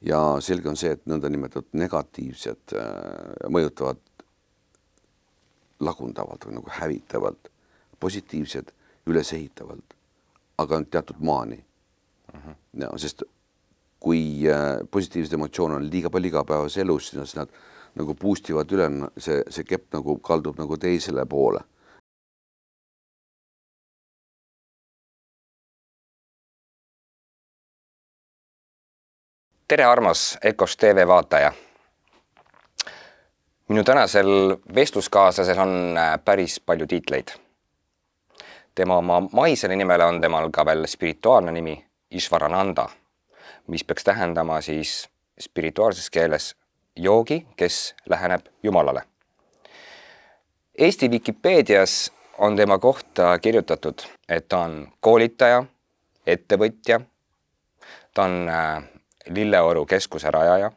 ja selge on see, et nõndanimetatud negatiivsed äh, mõjutavad lagundavalt või nagu hävitavalt, positiivsed ülesehitavalt, aga teatud maani uh. -huh. ja sest kui äh, positiivseid emotsioone on liiga palju igapäevases elus, siis nad nagu boost ivad üle, see, see kepp nagu kaldub nagu teisele poole tere, armas EKOS tv vaataja. minu tänasel vestluskaaslasel on äh, päris palju tiitleid. tema oma maisele nimele on temal ka veel spirituaalne nimi Ishvarananda, mis peaks tähendama siis spirituaalses keeles joogi, kes läheneb Jumalale. Eesti Vikipeedias on tema kohta kirjutatud, et ta on koolitaja, ettevõtja, ta on äh, Lilleoru keskuse rajaja.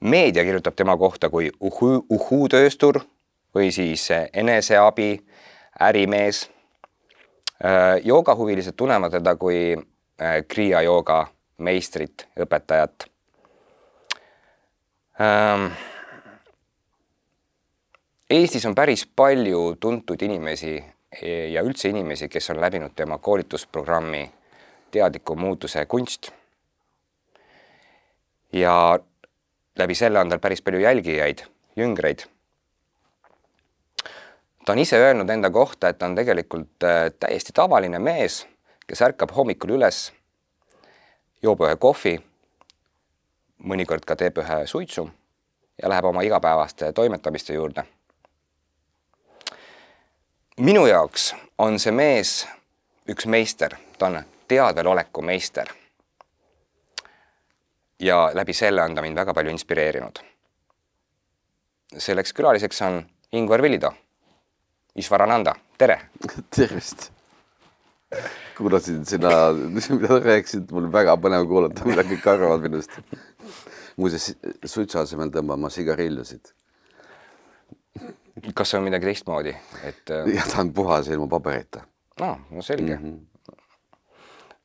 meedia kirjutab tema kohta kui uhuu, uhuu-tööstur või siis eneseabi ärimees. Äh, joogahuvilised tunnevad teda kui äh, Kriia jooga meistrit, õpetajat. Ähm, Eestis on päris palju tuntud inimesi ja üldse inimesi, kes on läbinud tema koolitusprogrammi Teadliku muutuse kunst ja läbi selle on tal päris palju jälgijaid, jüngreid. ta on ise öelnud enda kohta, et ta on tegelikult äh, täiesti tavaline mees, kes ärkab hommikul üles, joob ühe kohvi, mõnikord ka teeb ühe suitsu ja läheb oma igapäevaste toimetamiste juurde. minu jaoks on see mees üks meister, ta on teadveloleku meister ja läbi selle on ta mind väga palju inspireerinud. selleks külaliseks on Ingvar Villido. Ishvarananda, tere! tervist! kuulasin sina, mida sa rääkisid, mul väga põnev kuulata, mida kõik arvavad minust. muuseas, suitsu asemel tõmban ma sigarillusid. kas see on midagi teistmoodi, et? jah, ta on puhas ilma paberita. aa, no selge mm. -hmm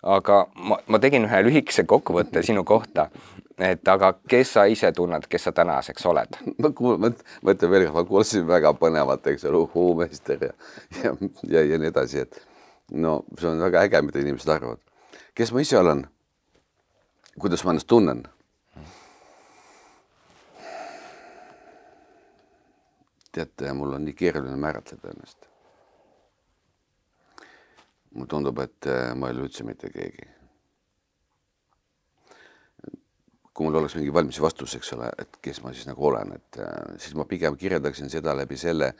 aga ma, ma tegin ühe lühikese kokkuvõtte sinu kohta, et aga kes sa ise tunned, kes sa tänaseks oled? ma kuulan, ma ütlen veel kord, ma kuulsin väga põnevat, eks ole, uhuu-meister ja, ja, ja, ja nii edasi, et no see on väga äge, mida inimesed arvavad. kes ma ise olen? kuidas ma ennast tunnen? teate, mul on nii keeruline määratleda ennast mulle tundub, et äh, ma ei ole üldse mitte keegi. kui mul oleks mingi valmis vastus, eks ole, et kes ma siis nagu olen, et äh, siis ma pigem kirjeldaksin seda läbi selle,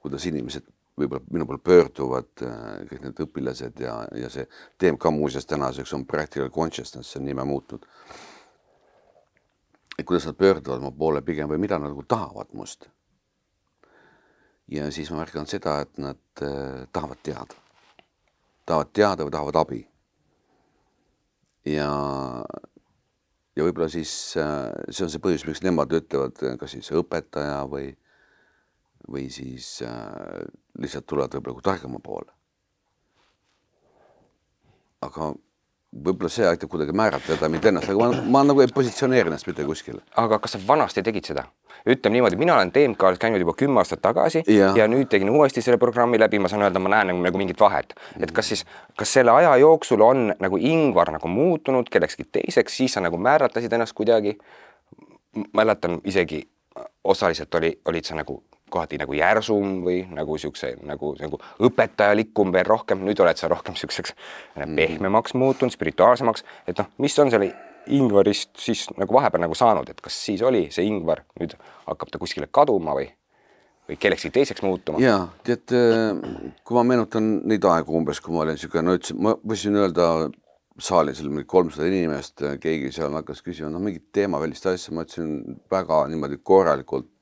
kuidas inimesed võib-olla minu poole pöörduvad, äh, kõik need õpilased ja, ja see TMK muuseas tänaseks on Practical Consciousness, see on nime muutnud. et kuidas nad pöörduvad mu poole pigem või mida nad nagu tahavad must. ja siis ma märkan seda, et nad äh, tahavad teada tahavad teada või tahavad abi. ja, ja võib-olla siis äh, see on see põhjus, miks nemad ütlevad, kas siis õpetaja või, või siis äh, lihtsalt tulevad võib-olla targema poole. aga võib-olla see aitab kuidagi määratleda mind ennast, aga ma, ma nagu ei positsioneeri ennast mitte kuskile. aga kas sa vanasti tegid seda? ütleme niimoodi, mina olen TMK-s käinud juba kümme aastat tagasi ja. ja nüüd tegin uuesti selle programmi läbi, ma saan öelda, ma näen nagu, nagu mingit vahet, et kas siis, kas selle aja jooksul on nagu Ingvar nagu muutunud kellekski teiseks, siis sa nagu määratlesid ennast kuidagi. mäletan isegi osaliselt oli, olid sa nagu kohati nagu järsum või nagu siukse nagu, nagu õpetajalikum veel rohkem, nüüd oled sa rohkem siukseks mm. pehmemaks muutunud, spirituaalsemaks, et noh, mis on selle Ingvarist siis nagu vahepeal nagu saanud, et kas siis oli see Ingvar, nüüd hakkab ta kuskile kaduma või, või kellekski teiseks muutuma? ja tead, kui ma meenutan neid aegu umbes, kui ma olin niisugune, no ütlesin, ma võisin öelda saalis oli mingi kolmsada inimest, keegi seal hakkas küsima, noh, mingit teemavälist asja, ma ütlesin väga niimoodi korralikult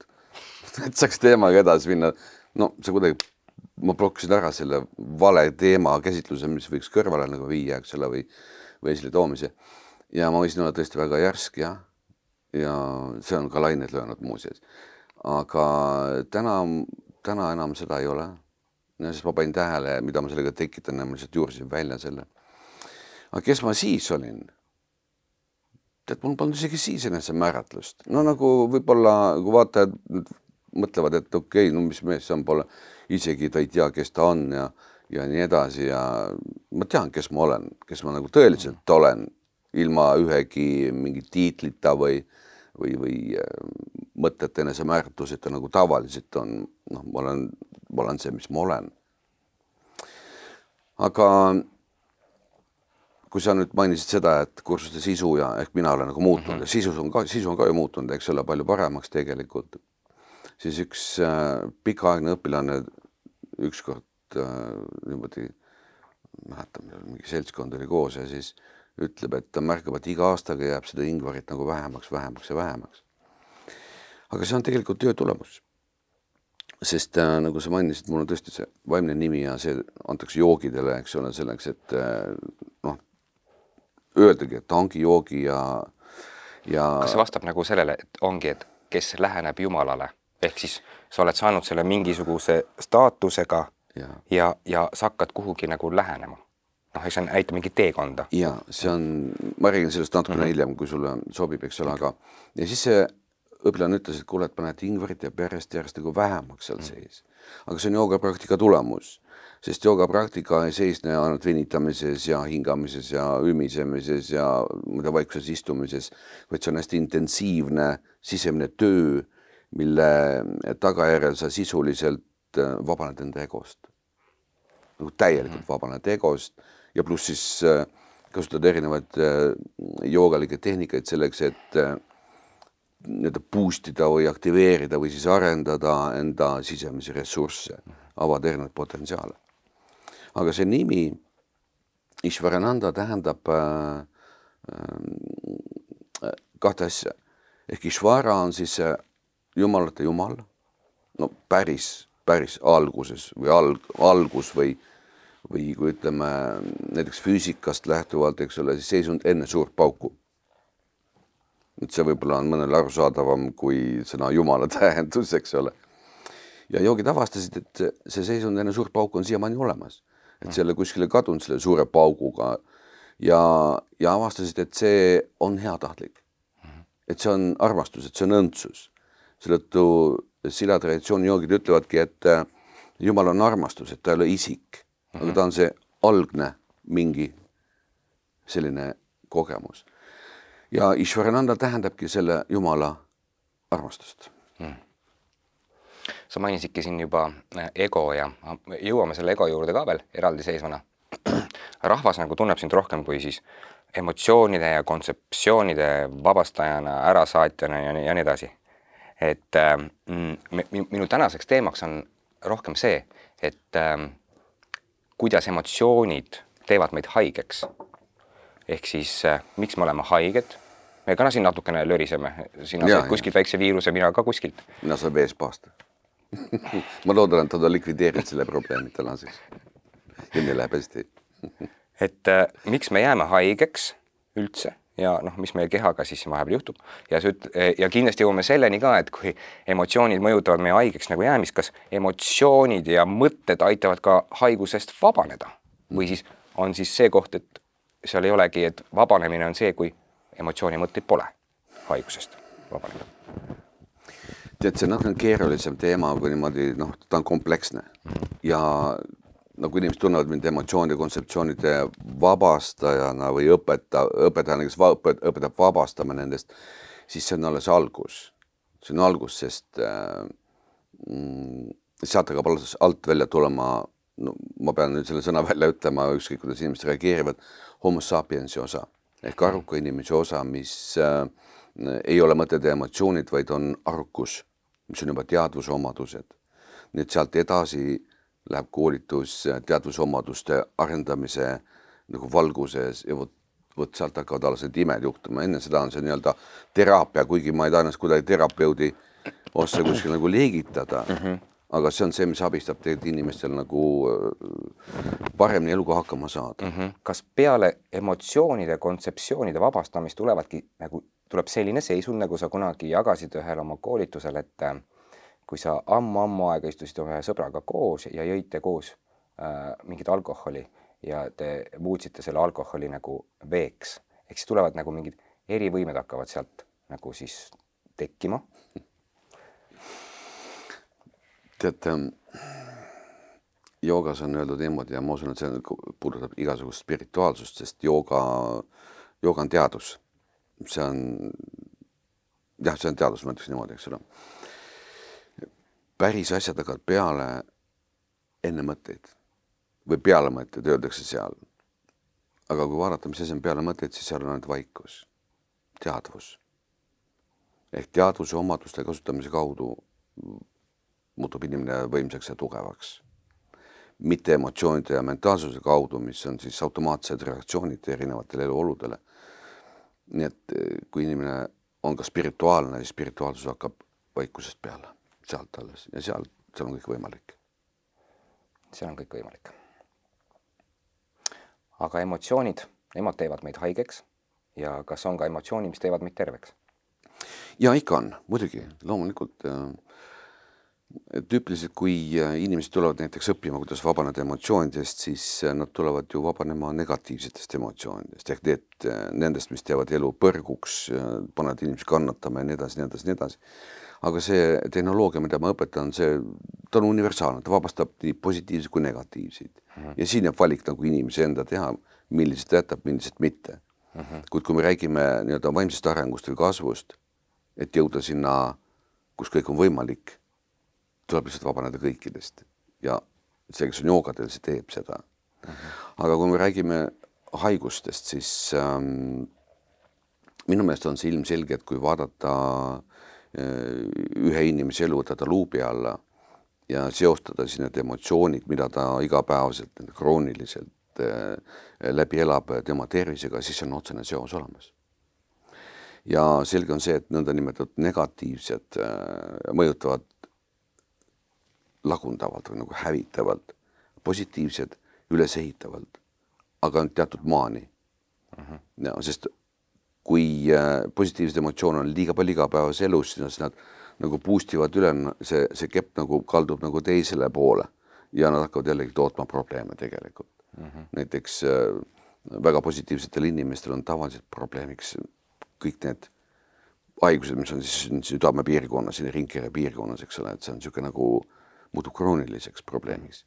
et saaks teemaga edasi minna. no see kuidagi, ma blokkisin ära selle vale teema käsitluse, mis võiks kõrvale nagu viia, eks ole, või, või esile toomise. ja ma võisin olla tõesti väga järsk jah, ja see on ka laineid löönud muuseas. aga täna, täna enam seda ei ole. sest ma panin tähele, mida ma sellega tekitan ja ma lihtsalt juurisin välja selle. aga kes ma siis olin? tead, mul polnud isegi siis enesemääratlust, no nagu võib-olla, kui vaatajad mõtlevad, et okei okay,, no mis mees see on, pole, isegi ta ei tea, kes ta on ja, ja nii edasi ja ma tean, kes ma olen, kes ma nagu tõeliselt olen, ilma ühegi mingi tiitlita või, või, või äh, mõtete enesemääratluseta nagu tavaliselt on, noh, ma olen, ma olen see, mis ma olen. aga kui sa nüüd mainisid seda, et kursuste sisu ja ehk mina olen nagu muutunud mm -hmm. ja sisus on ka, sisu on ka ju muutunud, eks ole, palju paremaks tegelikult, siis üks äh, pikaaegne õpilane ükskord äh, niimoodi, mäletan, mingi seltskond oli koos ja siis ütleb, et ta märkab, et iga aastaga jääb seda ingvarit nagu vähemaks, vähemaks ja vähemaks. aga see on tegelikult töö tulemus. sest äh, nagu sa mainisid, mul on tõesti see vaimne nimi ja see antakse joogidele, eks ole, selleks, et äh, noh, öeldagi, et ta ongi joogi ja, ja. kas see vastab nagu sellele, et ongi, et kes läheneb Jumalale, ehk siis sa oled saanud selle mingisuguse staatusega ja, ja, ja sa hakkad kuhugi nagu lähenema noh, eks see näitab mingit teekonda. ja see on, ma räägin sellest natukene mm -hmm. hiljem, kui sulle sobib, eks ole, aga ja siis see õpilane ütles, et kuule, et paned ingverit jääb järjest, järjest nagu vähemaks seal sees. aga see on joogapraktika tulemus sest joogapraktika ei seisne ainult venitamises ja hingamises ja ümisemises ja muide vaikuses istumises, vaid see on hästi intensiivne sisemine töö, mille tagajärjel sa sisuliselt äh, vabaned enda egost. nagu täielikult mhm. vabaned egost ja pluss siis äh, kasutad erinevaid äh, joogalikke tehnikaid selleks, et nii-öelda boost ida või aktiveerida või siis arendada enda sisemisi ressursse, avada erinevaid potentsiaale aga see nimi Ishvarananda tähendab äh, äh, kahte asja. ehk Ishvara on siis jumalate jumal, no päris, päris alguses või alg, algus või, või kui ütleme näiteks füüsikast lähtuvalt, eks ole, siis seisund enne suurt pauku. et see võib-olla on mõnele arusaadavam kui sõna jumala tähendus, eks ole. ja joogid avastasid, et see seisund enne suurt pauku on siiamaani olemas et see ei ole kuskile kadunud selle suure pauguga ja, ja avastasid, et see on heatahtlik. et see on armastus, et see on õndsus. Seetõttu sila traditsiooni joogid ütlevadki, et äh, Jumal on armastus, et ta ei ole isik, aga ta on see algne mingi selline kogemus. ja Ishvarananda tähendabki selle Jumala armastust mm sa mainisidki siin juba äh, ego ja jõuame selle ego juurde ka veel eraldiseisvana. rahvas nagu tunneb sind rohkem kui siis emotsioonide ja kontseptsioonide vabastajana, ärasaatjana ja nii, ja nii edasi. Et äh, minu tänaseks teemaks on rohkem see, et äh, kuidas emotsioonid teevad meid haigeks. ehk siis äh, miks me oleme haiged? Me ka siin natukene löriseme, sina said kuskilt väikse viiruse, mina ka kuskilt. mina saan veespaast ma loodan, et ta likvideerib selle probleemi tänaseks ja meil läheb hästi. Et äh, miks me jääme haigeks üldse ja noh, mis meie kehaga siis vahepeal juhtub. Ja sa üt- ja kindlasti jõuame selleni ka, et kui emotsioonid mõjutavad meie haigeks nagu jäämist, kas emotsioonid ja mõtted aitavad ka haigusest vabaneda? Või siis on siis see koht, et seal ei olegi, et vabanemine on see, kui emotsiooni mõtteid pole haigusest vabaneda tead, see on natukene keerulisem teema, kui niimoodi noh, ta on kompleksne. Ja nagu inimesed tunnevad mind emotsioonide kontseptsioonide vabastajana või õpeta, õpetajana, kes va, õpetab vabastama nendest, siis see on alles algus. see on algus, sest äh, mm, sealt hakkab alles alt välja tulema, no ma pean nüüd selle sõna välja ütlema, ükskõik kuidas inimesed reageerivad, homo sapiensi osa ehk aruka inimese osa, mis äh, ei ole mõtted ja emotsioonid, vaid on arukus, mis on juba teadvusomadused. nii et sealt edasi läheb koolitus teadvusomaduste arendamise nagu valguses ja vot, vot sealt hakkavad alles need imed juhtuma, enne seda on see nii-öelda teraapia, kuigi ma ei taha ennast kuidagi terapeudi ossa kuskil nagu liigitada mm. -hmm aga see on see, mis abistab tegelikult inimestel nagu äh, paremini eluga hakkama saada mm. -hmm. kas peale emotsioonide kontseptsioonide vabastamist tulevadki nagu tuleb selline seisund, nagu sa kunagi jagasid ühel oma koolitusel, et äh, kui sa ammu-ammu aega istusid ühe sõbraga koos ja jõite koos äh, mingit alkoholi ja te muutsite selle alkoholi nagu veeks, ehk siis tulevad nagu mingid erivõimed hakkavad sealt nagu siis tekkima. tead, joogas on öeldud niimoodi ja ma usun, et see puudutab igasugust spirituaalsust, sest jooga, jooga on teadus. see on, jah, see on teadus, ma ütleks niimoodi, eks ole. Päris asjad hakkavad peale enne mõtteid või peale mõtteid, öeldakse seal. aga kui vaadata, mis asi on peale mõtteid, siis seal on ainult vaikus, teadvus. ehk teadvuse omaduste kasutamise kaudu muutub inimene võimsaks ja tugevaks mitte emotsioonide ja mentaalsuse kaudu, mis on siis automaatsed reaktsioonid erinevatele eluoludele. nii et eh, kui inimene on ka spirituaalne, siis spirituaalsus hakkab vaikusest peale, sealt alles ja seal, seal on kõik võimalik. seal on kõik võimalik. aga emotsioonid, nemad teevad meid haigeks ja kas on ka emotsioonid, mis teevad meid terveks? ja ikka on, muidugi, loomulikult äh, tüüpiliselt, kui äh, inimesed tulevad näiteks õppima, kuidas vabaneda emotsioonidest, siis äh, nad tulevad ju vabanema negatiivsetest emotsioonidest ehk need, nendest, mis teevad elu põrguks, panevad inimesi kannatama ja nii edasi, nii edasi, nii edasi. Aga see tehnoloogia, mida ma õpetan, see, ta on universaalne, ta vabastab nii positiivseid kui negatiivseid mm. -hmm. ja siin jääb valik nagu inimese enda teha, millised ta jätab, millised mitte mm. -hmm. kuid kui me räägime nii-öelda vaimsest arengust või kasvust, et jõuda sinna, kus kõik on võimalik tuleb lihtsalt vabaneda kõikidest ja see, kes on joogadel, see teeb seda mm. -hmm. aga kui me räägime haigustest, siis ähm, minu meelest on see ilmselge, et kui vaadata äh, ühe inimese elu, võtta ta luubi alla ja seostada siis need emotsioonid, mida ta igapäevaselt, krooniliselt äh, läbi elab tema tervisega, siis on otsene seos olemas. ja selge on see, et nõndanimetatud negatiivsed äh, mõjutavad lagundavalt või nagu hävitavalt, positiivsed ülesehitavalt, aga teatud maani uh. -huh. ja sest kui äh, positiivseid emotsioone on liiga palju igapäevases elus, siis nad nagu boost ivad üle, see, see kepp nagu kaldub nagu teisele poole ja nad hakkavad jällegi tootma probleeme tegelikult uh. -huh. näiteks äh, väga positiivsetel inimestel on tavaliselt probleemiks kõik need haigused, mis on siis südamepiirkonnas, ringkere piirkonnas, eks ole, et see on niisugune nagu muutub krooniliseks probleemiks.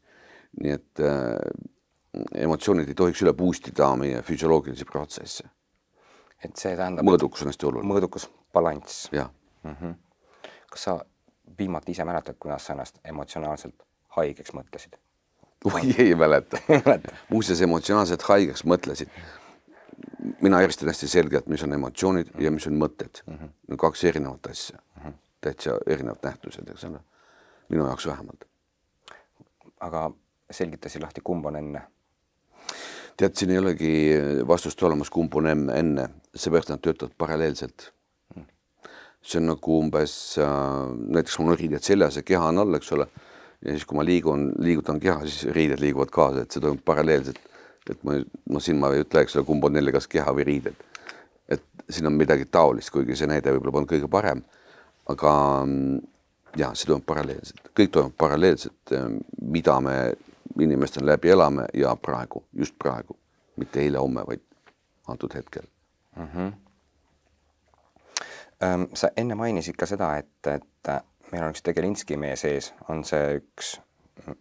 nii et äh, emotsioonid ei tohiks üle boost ida meie füsioloogilisi protsesse. Et see tähendab. mõõdukus on hästi oluline. mõõdukus, balanss. mm -hmm.. kas sa viimati ise mäletad, kuidas sa ennast emotsionaalselt haigeks mõtlesid? oi, ei mäleta muuseas, emotsionaalselt haigeks mõtlesid. mina eristan hästi selgelt, mis on emotsioonid mm -hmm. ja mis on mõtted mm. -hmm. kaks erinevat asja mm, -hmm. täitsa erinevad nähtused, eks ole minu jaoks vähemalt. aga selgitasid lahti, kumb on enne? tead, siin ei olegi vastust olemas, kumb on enne, seepärast nad töötavad paralleelselt. see on nagu umbes äh,, näiteks mul on riided seljas ja keha on all, eks ole, ja siis, kui ma liigun, liigutan keha, siis riided liiguvad kaasa, et see toimub paralleelselt. et ma, no siin ma ei ütle, eks ole, kumb on neile, kas keha või riided. et siin on midagi taolist, kuigi see näide võib-olla polnud kõige parem, aga mm, ja see toimub paralleelselt, kõik toimub paralleelselt, eh, mida me inimestena läbi elame ja praegu, just praegu, mitte eile-homme, vaid antud hetkel mm. -hmm. sa enne mainisid ka seda, et, et meil on üks tegelinski meie sees, on see üks,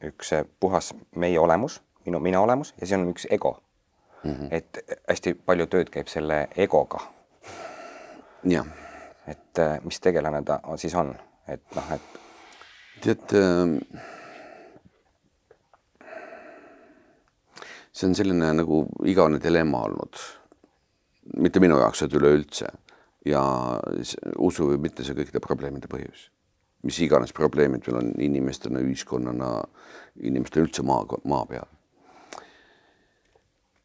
üks puhas meie olemus, minu, mina olemus ja siis on üks ego mm. -hmm. et hästi palju tööd käib selle egoga. jah. et mis tegelane ta on, siis on et noh, et. tead äh,. see on selline nagu igavene dilemma olnud. Mitte minu jaoks, vaid üleüldse ja usu või mitte, see kõikide probleemide põhjus. mis iganes probleemid meil on inimestena, ühiskonnana, inimestena üldse maa, maa peal.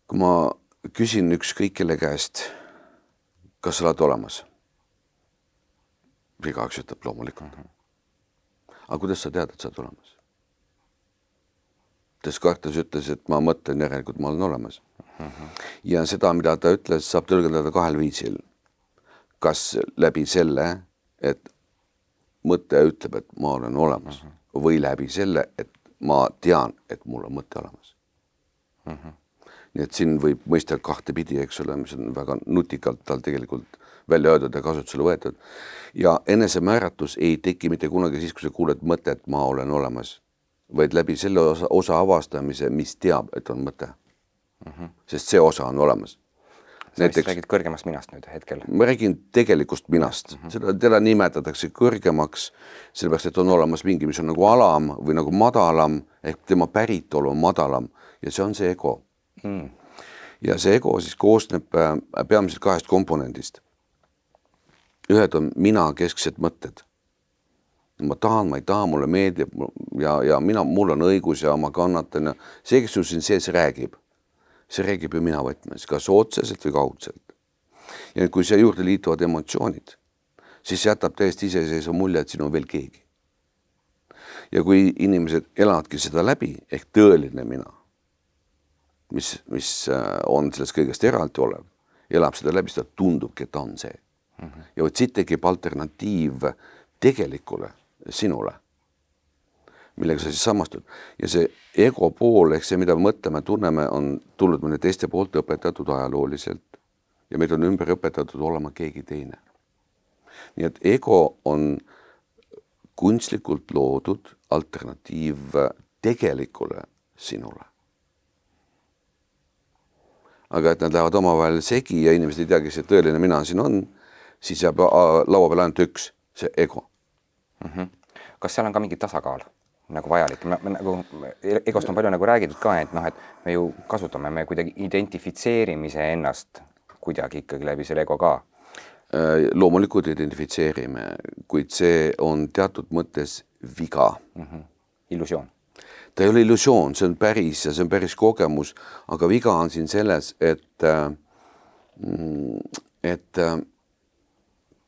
kui ma küsin ükskõik kelle käest, kas sa oled olemas igaüks ütleb loomulikult. -hmm. aga kuidas sa tead, et sa oled olemas? Descartes ütles, et ma mõtlen, järelikult ma olen olemas mm. -hmm. ja seda, mida ta ütles, saab tõlgendada kahel viisil. kas läbi selle, et mõte ütleb, et ma olen olemas mm -hmm. või läbi selle, et ma tean, et mul on mõte olemas mm. -hmm. nii et siin võib mõista kahtepidi, eks ole, mis on väga nutikalt tal tegelikult välja öeldud ja kasutusele võetud. ja enesemääratlus ei teki mitte kunagi siis, kui sa kuuled mõtet, ma olen olemas, vaid läbi selle osa, osa avastamise, mis teab, et on mõte mm. -hmm. sest see osa on olemas näiteks. räägid kõrgemast minast nüüd hetkel? ma räägin tegelikust minast mm, -hmm. seda, teda nimetatakse kõrgemaks, sellepärast et on olemas mingi, mis on nagu alam või nagu madalam ehk tema päritolu on madalam ja see on see ego mm.. ja see ego siis koosneb äh, peamiselt kahest komponendist. ühed on mina-kesksed mõtted. ma tahan, ma ei taha, mulle meeldib ja, ja mina, mul on õigus ja ma kannatan ja see, kes sul siin sees räägib see räägib ju mina võtmes, kas otseselt või kaudselt. ja kui siia juurde liituvad emotsioonid, siis jätab täiesti iseseisva mulje, et siin on veel keegi. ja kui inimesed elavadki seda läbi ehk tõeline mina, mis, mis äh, on sellest kõigest eraldi olev, elab seda läbi, siis ta tundubki, et ta on see mm. -hmm. ja vot siit tekib alternatiiv tegelikule sinule millega sa siis samastud ja see ego pool ehk see, mida me mõtleme, tunneme, on tulnud meile teiste poolt õpetatud ajalooliselt ja meid on ümber õpetatud olema keegi teine. nii et ego on kunstlikult loodud alternatiiv tegelikule sinule. aga et nad lähevad omavahel segi ja inimesed ei tea, kes see tõeline mina siin on, siis jääb laua peale ainult üks, see ego mm. -hmm. kas seal on ka mingi tasakaal? Nagu vajalik, nagu egost on palju nagu räägitud ka, et noh, et me ju kasutame, me kuidagi identifitseerime ennast kuidagi ikkagi läbi selle ego ka. Äh, loomulikult identifitseerime, kuid see on teatud mõttes viga mm. -hmm. illusioon. ta ei ole illusioon, see on päris ja see on päris kogemus, aga viga on siin selles, et, äh, et äh,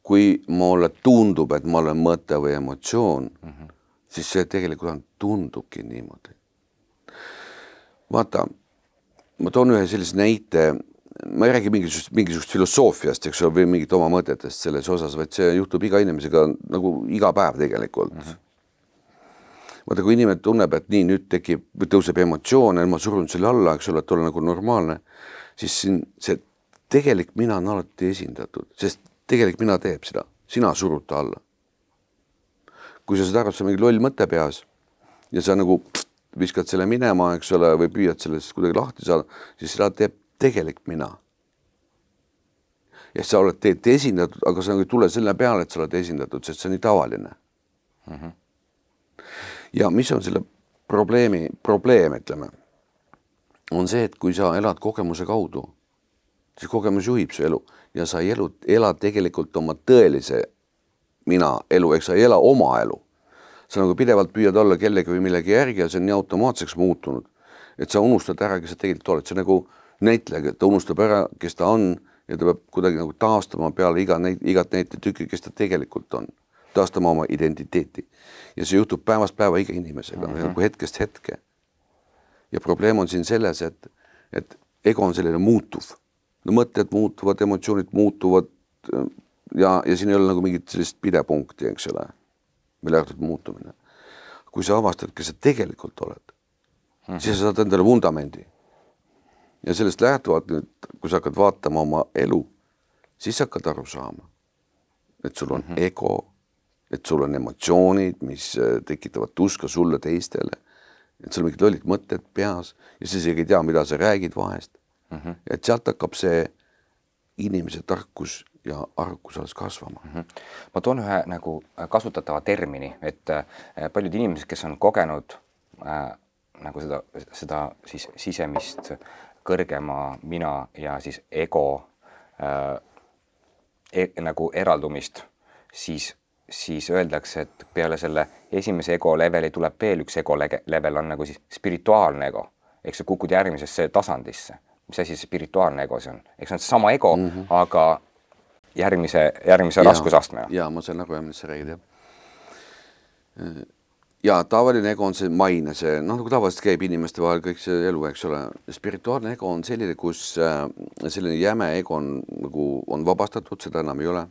kui mulle tundub, et ma olen mõte või emotsioon mm, -hmm siis see tegelikult on, tundubki niimoodi. vaata, ma toon ühe sellise näite, ma ei räägi mingisugust, mingisugust filosoofiast, eks ole, või mingit oma mõtetest selles osas, vaid see juhtub iga inimesega nagu iga päev tegelikult mm. -hmm vaata, kui inimene tunneb, et nii, nüüd tekib, tõuseb emotsioon ja ma surun selle alla, eks ole, et olla nagu normaalne, siis siin see tegelik mina on alati esindatud, sest tegelik mina teeb seda, sina surud ta alla kui sa saad aru, et sul on mingi loll mõte peas ja sa nagu pff, viskad selle minema, eks ole, või püüad sellest kuidagi lahti saada, siis seda teeb tegelik mina. ja sa oled teed esindatud, aga sa nagu ei tule selle peale, et sa oled esindatud, sest see on nii tavaline mm. -hmm. ja mis on selle probleemi, probleem, ütleme, on see, et kui sa elad kogemuse kaudu, siis kogemus juhib su elu ja sa ei elu, ela tegelikult oma tõelise mina elu, eks sa ei ela oma elu. sa nagu pidevalt püüad olla kellegi või millegi järgi ja see on nii automaatseks muutunud, et sa unustad ära, kes sa tegelikult oled, see nagu näitleja, ta unustab ära, kes ta on ja ta peab kuidagi nagu taastama peale iga neid, igat näitetükki, kes ta tegelikult on, taastama oma identiteeti. ja see juhtub päevast päeva iga inimesega mm, -hmm. nagu hetkest hetke. ja probleem on siin selles, et, et ego on selline muutuv, no mõtted muutuvad, emotsioonid muutuvad ja, ja siin ei ole nagu mingit sellist pidepunkti, eks ole, mille arvatud muutumine. kui sa avastad, kes sa tegelikult oled mm, -hmm. siis sa saad endale vundamendi. ja sellest lähtuvalt nüüd, kui sa hakkad vaatama oma elu, siis hakkad aru saama, et sul on mm -hmm. ego, et sul on emotsioonid, mis äh, tekitavad tuska sulle, teistele, et sul mingid lollid mõtted peas ja sa isegi ei tea, mida sa räägid vahest mm. -hmm. et sealt hakkab see inimese tarkus ja arvukus alles kasvama mm. -hmm. ma toon ühe nagu äh, kasutatava termini, et äh, paljud inimesed, kes on kogenud äh, nagu seda, seda siis sisemist kõrgema mina ja siis ego äh, e nagu eraldumist, siis, siis öeldakse, et peale selle esimese ego leveli tuleb veel üks ego level, on nagu siis spirituaalne ego, ehk sa kukud järgmisesse tasandisse mis asi see spirituaalne ego see on, eks see on seesama ego mm, -hmm. aga järgmise, järgmise raskusastmena. ja ma saan aru, millest sa räägid, jah. ja tavaline ego on see maine, see noh, nagu tavaliselt käib inimeste vahel kõik see elu, eks ole. spirituaalne ego on selline, kus äh, selline jäme ego on nagu on vabastatud, seda enam ei ole.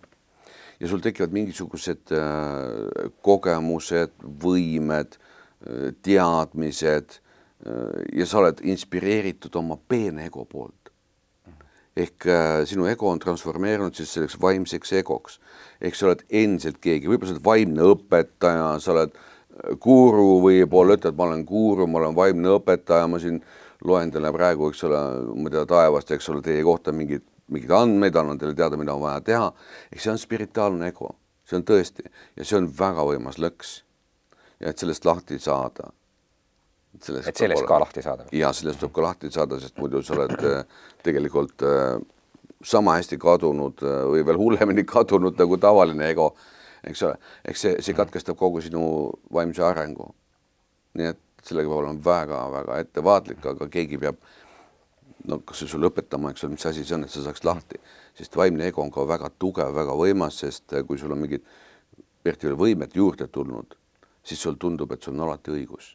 ja sul tekivad mingisugused äh, kogemused, võimed äh,, teadmised ja sa oled inspireeritud oma peene ego poolt ehk äh, sinu ego on transformeerunud siis selleks vaimseks egoks. ehk sa oled endiselt keegi, võib-olla sa oled vaimne õpetaja, sa oled äh, guru võib-olla, ütled, ma olen guru, ma olen vaimne õpetaja, ma siin loen teile praegu, eks ole, ma ei tea, taevast, eks ole, teie kohta mingeid, mingeid andmeid, annan teile teada, mida on vaja teha. ehk see on spirituaalne ego, see on tõesti ja see on väga võimas lõks. ja et sellest lahti saada Sellest et sellest ka lahti saada? ja sellest tuleb ka lahti saada, sest muidu sa oled äh, tegelikult äh, sama hästi kadunud äh, või veel hullemini kadunud nagu tavaline ego, eks ole, eks see, see katkestab kogu sinu vaimse arengu. nii et sellega peab olema väga-väga ettevaatlik, aga keegi peab no kas see sulle õpetama, eks ole, mis asi see on, et sa saaks lahti, sest vaimne ego on ka väga tugev, väga võimas, sest kui sul on mingid veel võimed juurde tulnud, siis sul tundub, et sul on alati õigus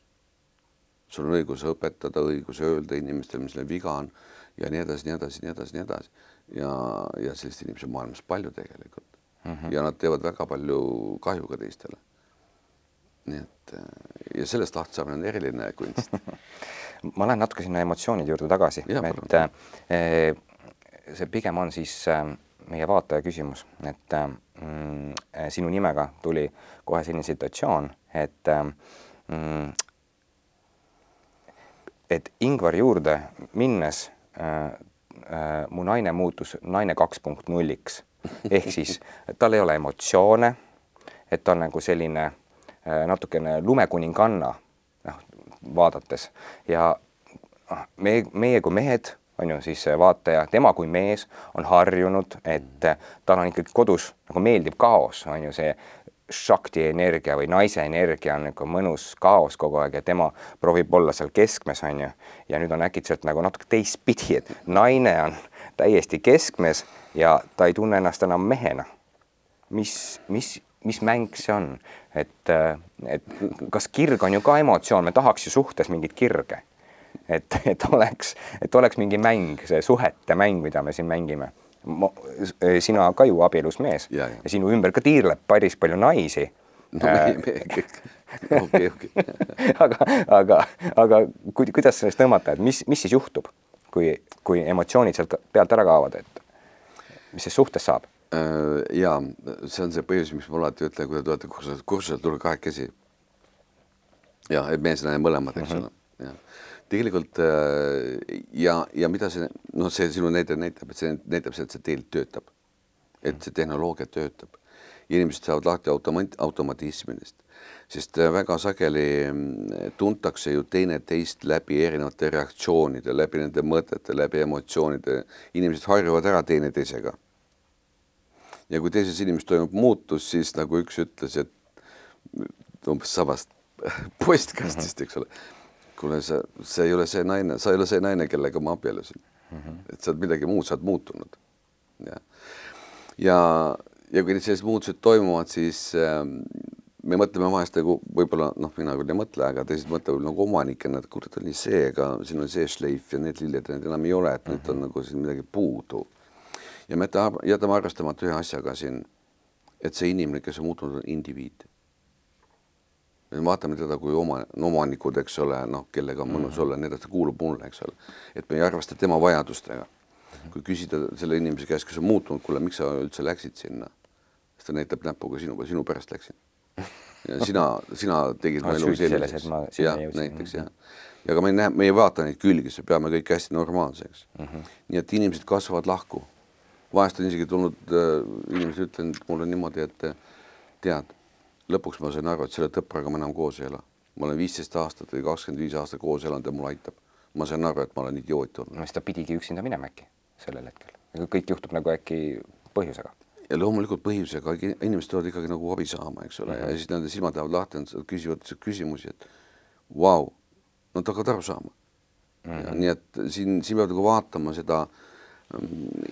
sul on õigus õpetada, õigus öelda inimestele, mis neil viga on ja nii edasi, nii edasi, nii edasi, nii edasi. ja, ja selliseid inimesi on maailmas palju tegelikult mm. -hmm. ja nad teevad väga palju kahju ka teistele. nii et ja sellest lahti saamine on eriline kunst ma lähen natuke sinna emotsioonide juurde tagasi, et eh, see pigem on siis eh, meie vaataja küsimus, et mm, sinu nimega tuli kohe selline situatsioon, et mm, et Ingvari juurde minnes äh, äh, mu naine muutus naine kaks punkt nulliks. Ehk siis tal ei ole emotsioone, et ta on nagu selline äh, natukene lumekuninganna noh, vaadates. Ja ah, me, meie kui mehed on ju siis vaataja, tema kui mees on harjunud, et tal on ikkagi kodus nagu meeldib kaos, on ju see šakti energia või naise energia on nagu mõnus kaos kogu aeg ja tema proovib olla seal keskmes, on ju. ja nüüd on äkitselt nagu natuke teistpidi, et naine on täiesti keskmes ja ta ei tunne ennast enam mehena. mis, mis, mis mäng see on, et, et kas kirg on ju ka emotsioon, me tahaks ju suhtes mingit kirge. et, et oleks, et oleks mingi mäng, see suhete mäng, mida me siin mängime sina ka ju abielus mees ja, ja. ja sinu ümber ka tiirleb päris palju naisi. no meie, meie kõik, okei, okei. aga, aga, aga kuidas sellest tõmmata, et mis, mis siis juhtub, kui, kui emotsioonid sealt pealt ära kaovad, et mis siis suhtes saab? Äh, ja see on see põhjus, miks ma alati ütlen, kui te tulete kursusele, kursusele tulge kahekesi. ja, et mees ja naine mõlemad, eks mhm. ole mm -hmm., jah tegelikult äh, ja, ja mida see, noh, see sinu näide näitab, et see näitab seda, et see tegelikult töötab. et see tehnoloogia töötab. inimesed saavad lahti automat-, automatismidest, sest äh, väga sageli mm, tuntakse ju teineteist läbi erinevate reaktsioonide, läbi nende mõtete, läbi emotsioonide. inimesed harjuvad ära teineteisega. ja kui teises inimeses toimub muutus, siis nagu üks ütles, et umbes samast postkastist, eks ole kuule, sa, see ei ole see naine, sa ei ole see naine, kellega ma abiellusin mm. -hmm. et sa oled midagi muud, sa oled muutunud. ja, ja, ja kui sellised muutused toimuvad, siis äh, me mõtleme vahest nagu võib-olla noh, mina küll ei mõtle, aga teised mõtlevad nagu omanikena, et kurat oli see, aga siin on see šleif ja need lilled need enam ei ole, et mm -hmm. nüüd on nagu siin midagi puudu. ja me jätame arvestamata ühe asjaga siin, et see inimene, kes on muutunud, on indiviid me vaatame teda kui oma, omanikud, eks ole, noh, kellega on mõnus mm -hmm. olla, nii edasi, ta kuulub mulle, eks ole. et me ei arvesta tema vajadustega. kui küsida selle inimese käest, kes on muutunud, kuule, miks sa üldse läksid sinna, siis ta näitab näpuga sinu peale, sinu pärast läksin. ja sina, sina tegid mu elu selliseks. jah, näiteks jah. ja aga me ei näe, me ei vaata neid külgi, me peame kõik hästi normaalseks mm. -hmm. nii et inimesed kasvavad lahku. vahest on isegi tulnud äh, inimesed ütlenud mulle niimoodi, et tead lõpuks ma sain aru, et selle tõpraga ma enam koos ei ela. ma olen viisteist aastat või kakskümmend viis aastat koos elanud ja mulle aitab. ma sain aru, et ma olen idioot olnud. no siis ta pidigi üksinda minema äkki sellel hetkel. kõik juhtub nagu äkki põhjusega. ja loomulikult põhjusega, inimesed tulevad ikkagi nagu abi saama, eks ole mm, -hmm. ja siis nende silmad lähevad lahti, nad küsivad küsimusi, et vau, nad hakkavad aru saama mm. -hmm. Nii et siin, siin peab nagu vaatama seda äh,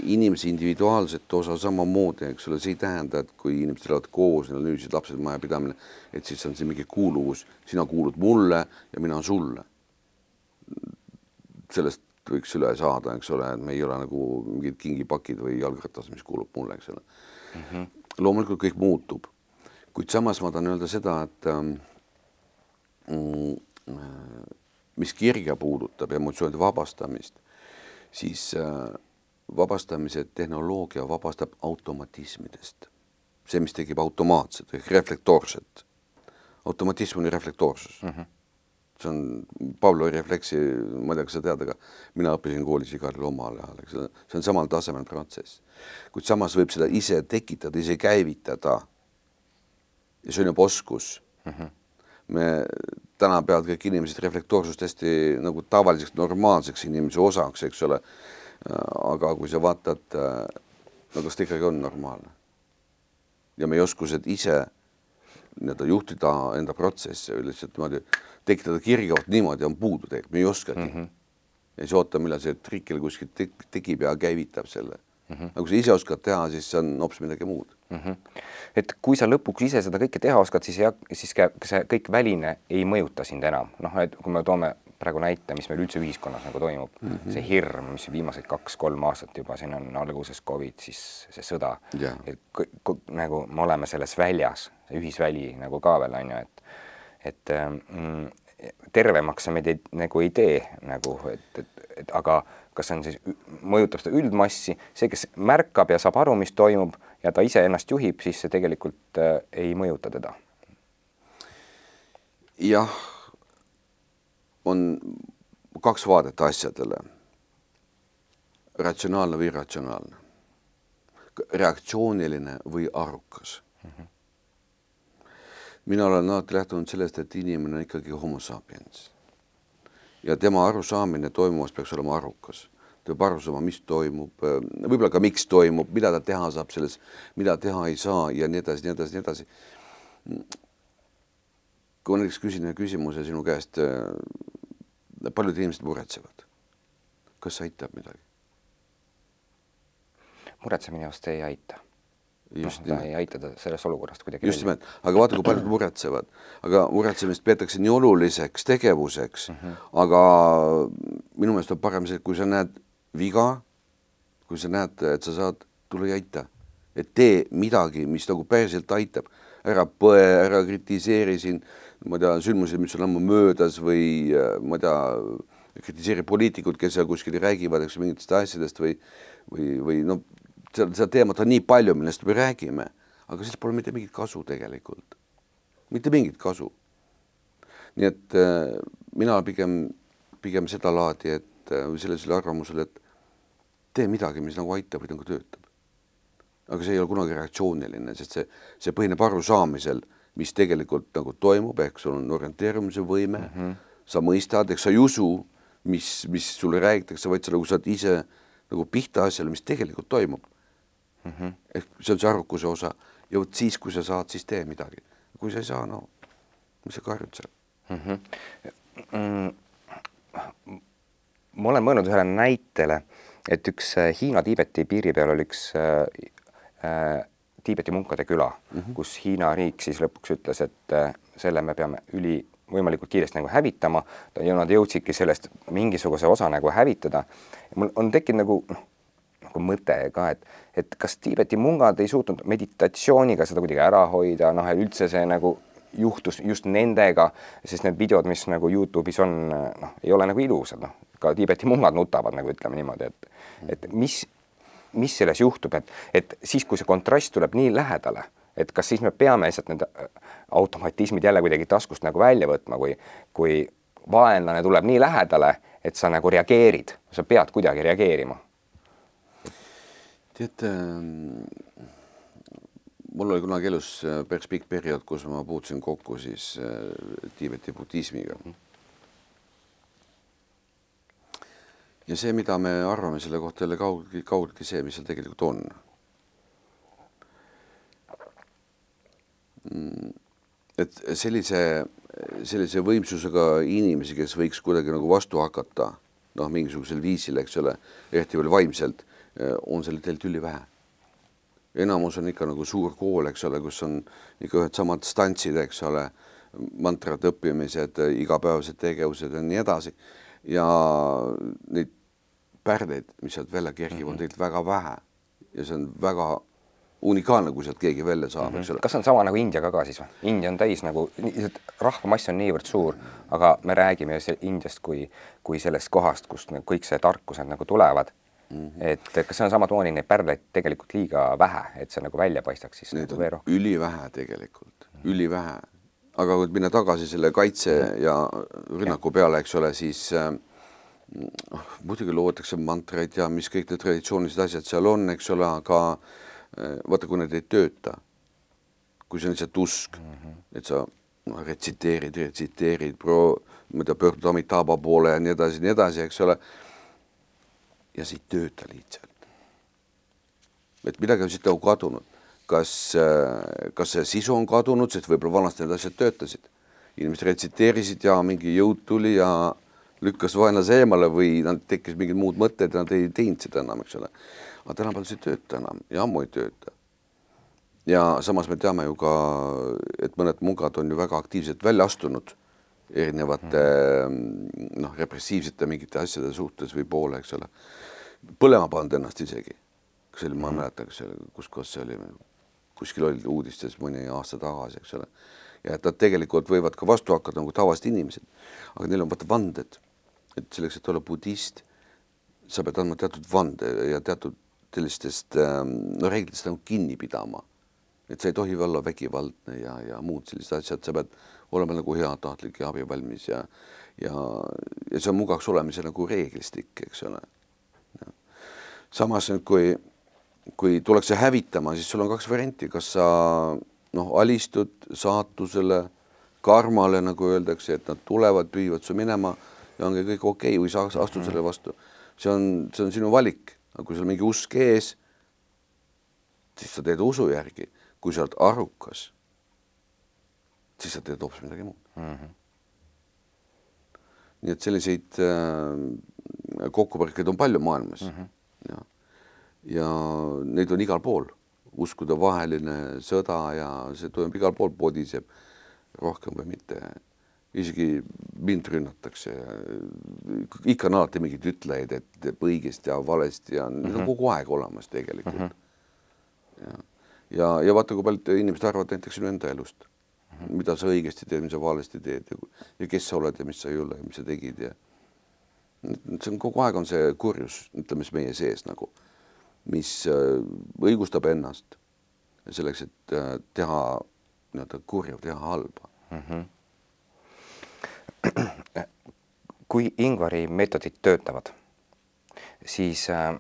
inimese individuaalset osa samamoodi, eks ole, see ei tähenda, et kui inimesed elavad koos, neil on ühised lapsed, majapidamine, et siis on see mingi kuuluvus, sina kuulud mulle ja mina sulle. sellest võiks üle saada, eks ole, et me ei ole nagu mingid kingipakid või jalgratas, mis kuulub mulle, eks ole mm. -hmm. loomulikult kõik muutub, kuid samas ma tahan öelda seda, et ähm, mis kirja puudutab emotsioonide vabastamist, siis äh, vabastamise tehnoloogia vabastab automatismidest. see, mis tekib automaatselt ehk reflektoorselt. automatism on reflektoorsus mm. -hmm. see on Pavlovi refleksi, ma ei tea, kas sa tead, aga mina õppisin koolis igal omal ajal, eks ole, see on samal tasemel protsess. kuid samas võib seda ise tekitada, ise käivitada. ja see on juba oskus mm. -hmm me täna peavad kõik inimesed reflektoorsust hästi nagu tavaliseks normaalseks inimese osaks, eks ole. Aga kui sa vaatad, no kas ta ikkagi on normaalne? ja meie oskused ise nii-öelda juhtida enda protsesse või lihtsalt niimoodi tekitada kirjavat niimoodi on puudu tegelikult, me ei oskagi mm. -hmm. ja siis oota, millal see trikkel kuskilt tek tekib ja käivitab selle mm. -hmm. aga kui sa ise oskad teha, siis see on hoopis midagi muud mm. -hmm. et kui sa lõpuks ise seda kõike teha oskad, siis ei, siis ka see kõik väline ei mõjuta sind enam, noh, et kui me toome praegu näite, mis meil üldse ühiskonnas nagu toimub mm, -hmm. see hirm, mis viimased kaks-kolm aastat juba siin on alguses Covid, siis see sõda yeah., et nagu me oleme selles väljas, ühisväli nagu ka veel on ju, et et mm, tervemaks see meid ei, nagu ei tee nagu, et, et, et aga kas see on siis, mõjutab seda üldmassi, see, kes märkab ja saab aru, mis toimub ja ta ise ennast juhib, siis see tegelikult äh, ei mõjuta teda. jah, on kaks vaadet asjadele. ratsionaalne või irratsionaalne. reaktsiooniline või arukas mm. -hmm. mina olen alati lähtunud sellest, et inimene on ikkagi homo sapiens ja tema arusaamine toimuvast peaks olema arukas. peab aru saama, mis toimub, võib-olla ka miks toimub, mida ta teha saab selles, mida teha ei saa ja nii edasi, nii edasi, nii edasi. kui ma näiteks küsin ühe küsimuse sinu käest, paljud inimesed muretsevad. kas aitab midagi? muretsemine vast ei aita. Just noh, ta ei aita ta sellest olukorrast kuidagi just nimelt, aga vaata, kui paljud muretsevad, aga muretsemist peetakse nii oluliseks tegevuseks. Mm, -hmm. aga minu meelest on parem see, kui sa näed viga, kui sa näed, et sa saad, tule ja aita, et tee midagi, mis nagu päriselt aitab, ära põe, ära kritiseeri siin, ma ei tea, sündmusi, mis on ammu möödas või ma ei tea, kritiseeri poliitikud, kes seal kuskil räägivad, eks mingitest asjadest või, või, või noh seda, seda teemat on nii palju, millest me räägime, aga sellest pole mitte mingit kasu tegelikult, mitte mingit kasu. nii et äh, mina pigem, pigem sedalaadi, et äh, või sellisel arvamusel, et tee midagi, mis nagu aitab või nagu töötab. aga see ei ole kunagi reaktsiooniline, sest see, see põhineb arusaamisel, mis tegelikult nagu toimub, ehk sul on orienteerumise võime mm, -hmm. sa mõistad, eks sa ei usu, mis, mis sulle räägitakse, vaid sa nagu saad ise nagu pihta asjale, mis tegelikult toimub mm. -hmm. ehk see on see arvukuse osa ja vot siis, kui sa saad, siis tee midagi. kui sa ei saa, no mis sa karjud seal mm? -hmm. Mm, ma olen mõelnud ühele näitele, et üks äh, Hiina-Tiibeti piiri peal oli üks äh, äh, Tiibeti munkade küla mm, -hmm. kus Hiina riik siis lõpuks ütles, et äh, selle me peame üli võimalikult kiiresti nagu hävitama ja nad jõudsidki sellest mingisuguse osa nagu hävitada. mul on tekkinud nagu noh, nagu mõte ka, et, et kas Tiibeti mungad ei suutnud meditatsiooniga seda kuidagi ära hoida, noh, et üldse see nagu juhtus just nendega, sest need videod, mis nagu Youtube'is on, noh, ei ole nagu ilusad, noh, ka Tiibeti mungad nutavad nagu ütleme niimoodi, et, et mis, mis selles juhtub, et, et siis, kui see kontrast tuleb nii lähedale, et kas siis me peame lihtsalt need automatismid jälle kuidagi taskust nagu välja võtma, kui, kui vaenlane tuleb nii lähedale, et sa nagu reageerid, sa pead kuidagi reageerima tead ähm,, mul oli kunagi elus äh, päris pikk periood, kus ma puutusin kokku siis äh, Tiibeti budismiga. Ja see, mida me arvame selle kohta, ei ole kaugeltki, kaugeltki see, mis seal tegelikult on. Mm, et sellise, sellise võimsusega inimesi, kes võiks kuidagi nagu vastu hakata, noh, mingisugusel viisil, eks ole, eriti veel vaimselt on seal tegelikult ülivähe. enamus on ikka nagu suur kool, eks ole, kus on ikka ühed samad stantsid, eks ole, mantrate õppimised, igapäevased tegevused ja nii edasi. ja neid pärdeid, mis sealt välja kerkivad mm, -hmm. on tegelikult väga vähe ja see on väga unikaalne, kui sealt keegi välja saab mm, -hmm. eks ole. kas on sama nagu Indiaga ka siis või? India on täis nagu, rahvamass on niivõrd suur, aga me räägime Indiast kui, kui sellest kohast, kust kõik see tarkused nagu tulevad mm. -hmm. et kas see on samamoodi neid pärleid tegelikult liiga vähe, et see nagu välja paistaks siis? Neid nagu on ülivähe tegelikult mm, -hmm. ülivähe. aga kui minna tagasi selle kaitse ja rünnaku peale, eks ole, siis äh, muidugi loodakse mantraid ja mis kõik need traditsioonilised asjad seal on, eks ole, aga äh, vaata, kui need ei tööta, kui see on lihtsalt usk mm, -hmm. et sa noh, retsiteerid, retsiteerid, pro-, ma ei tea, pöördud Amitabha poole ja nii edasi, nii edasi, eks ole ja see ei tööta lihtsalt. et midagi on siit nagu kadunud, kas, äh, kas see sisu on kadunud, sest võib-olla vanasti need asjad töötasid, inimesed retsiteerisid ja mingi jõud tuli ja lükkas vaenlase eemale või nad tekkis mingid muud mõtted ja nad ei teinud seda enam, eks ole. aga tänapäeval see ei tööta enam ja ammu ei tööta. ja samas me teame ju ka, et mõned mungad on ju väga aktiivselt välja astunud erinevate noh, repressiivsete mingite asjade suhtes või poole, eks ole põlema pannud ennast isegi. kas see oli, ma ei mäleta, kas see oli, kus kohas see oli, kuskil oli uudistes mõni aasta tagasi, eks ole. ja et nad tegelikult võivad ka vastu hakata nagu tavalised inimesed, aga neil on vaata vanded, et selleks, et olla budist, sa pead andma teatud vande ja teatud sellistest ähm, no reeglitest nagu kinni pidama. et sa ei tohi olla vägivaldne ja, ja muud sellised asjad, sa pead olema nagu heatahtlik ja abivalmis ja ja, ja see on mugavaks olemise nagu reeglistik, eks ole. Samas nüüd, kui, kui tullakse hävitama, siis sul on kaks varianti, kas sa noh, alistud saatusele, karmale, nagu öeldakse, et nad tulevad, püüavad su minema ja ongi kõik okei okay, või sa astud selle vastu. see on, see on sinu valik, aga kui sul mingi usk ees, siis sa teed usu järgi, kui sa oled arukas, siis sa teed hoopis midagi muud mm. -hmm. nii et selliseid äh, kokkupõrkeid on palju maailmas mm. -hmm ja, ja neid on igal pool, uskudevaheline sõda ja see toimub igal pool, podiseb rohkem või mitte. Isegi mind rünnatakse. ikka on alati mingeid ütlejaid, et õigesti ja valesti ja mm -hmm. on kogu aeg olemas tegelikult mm. -hmm. ja, ja, ja vaata, kui paljud inimesed arvavad näiteks sinu enda elust mm, -hmm. mida sa õigesti teed, mis sa valesti teed ja, ja kes sa oled ja mis sa ei ole ja mis sa tegid ja see on kogu aeg on see kurjus, ütleme siis meie sees nagu, mis äh, õigustab ennast selleks, et äh, teha nii-öelda kurja, teha halba mm. -hmm. kui Ingvari meetodid töötavad, siis äh,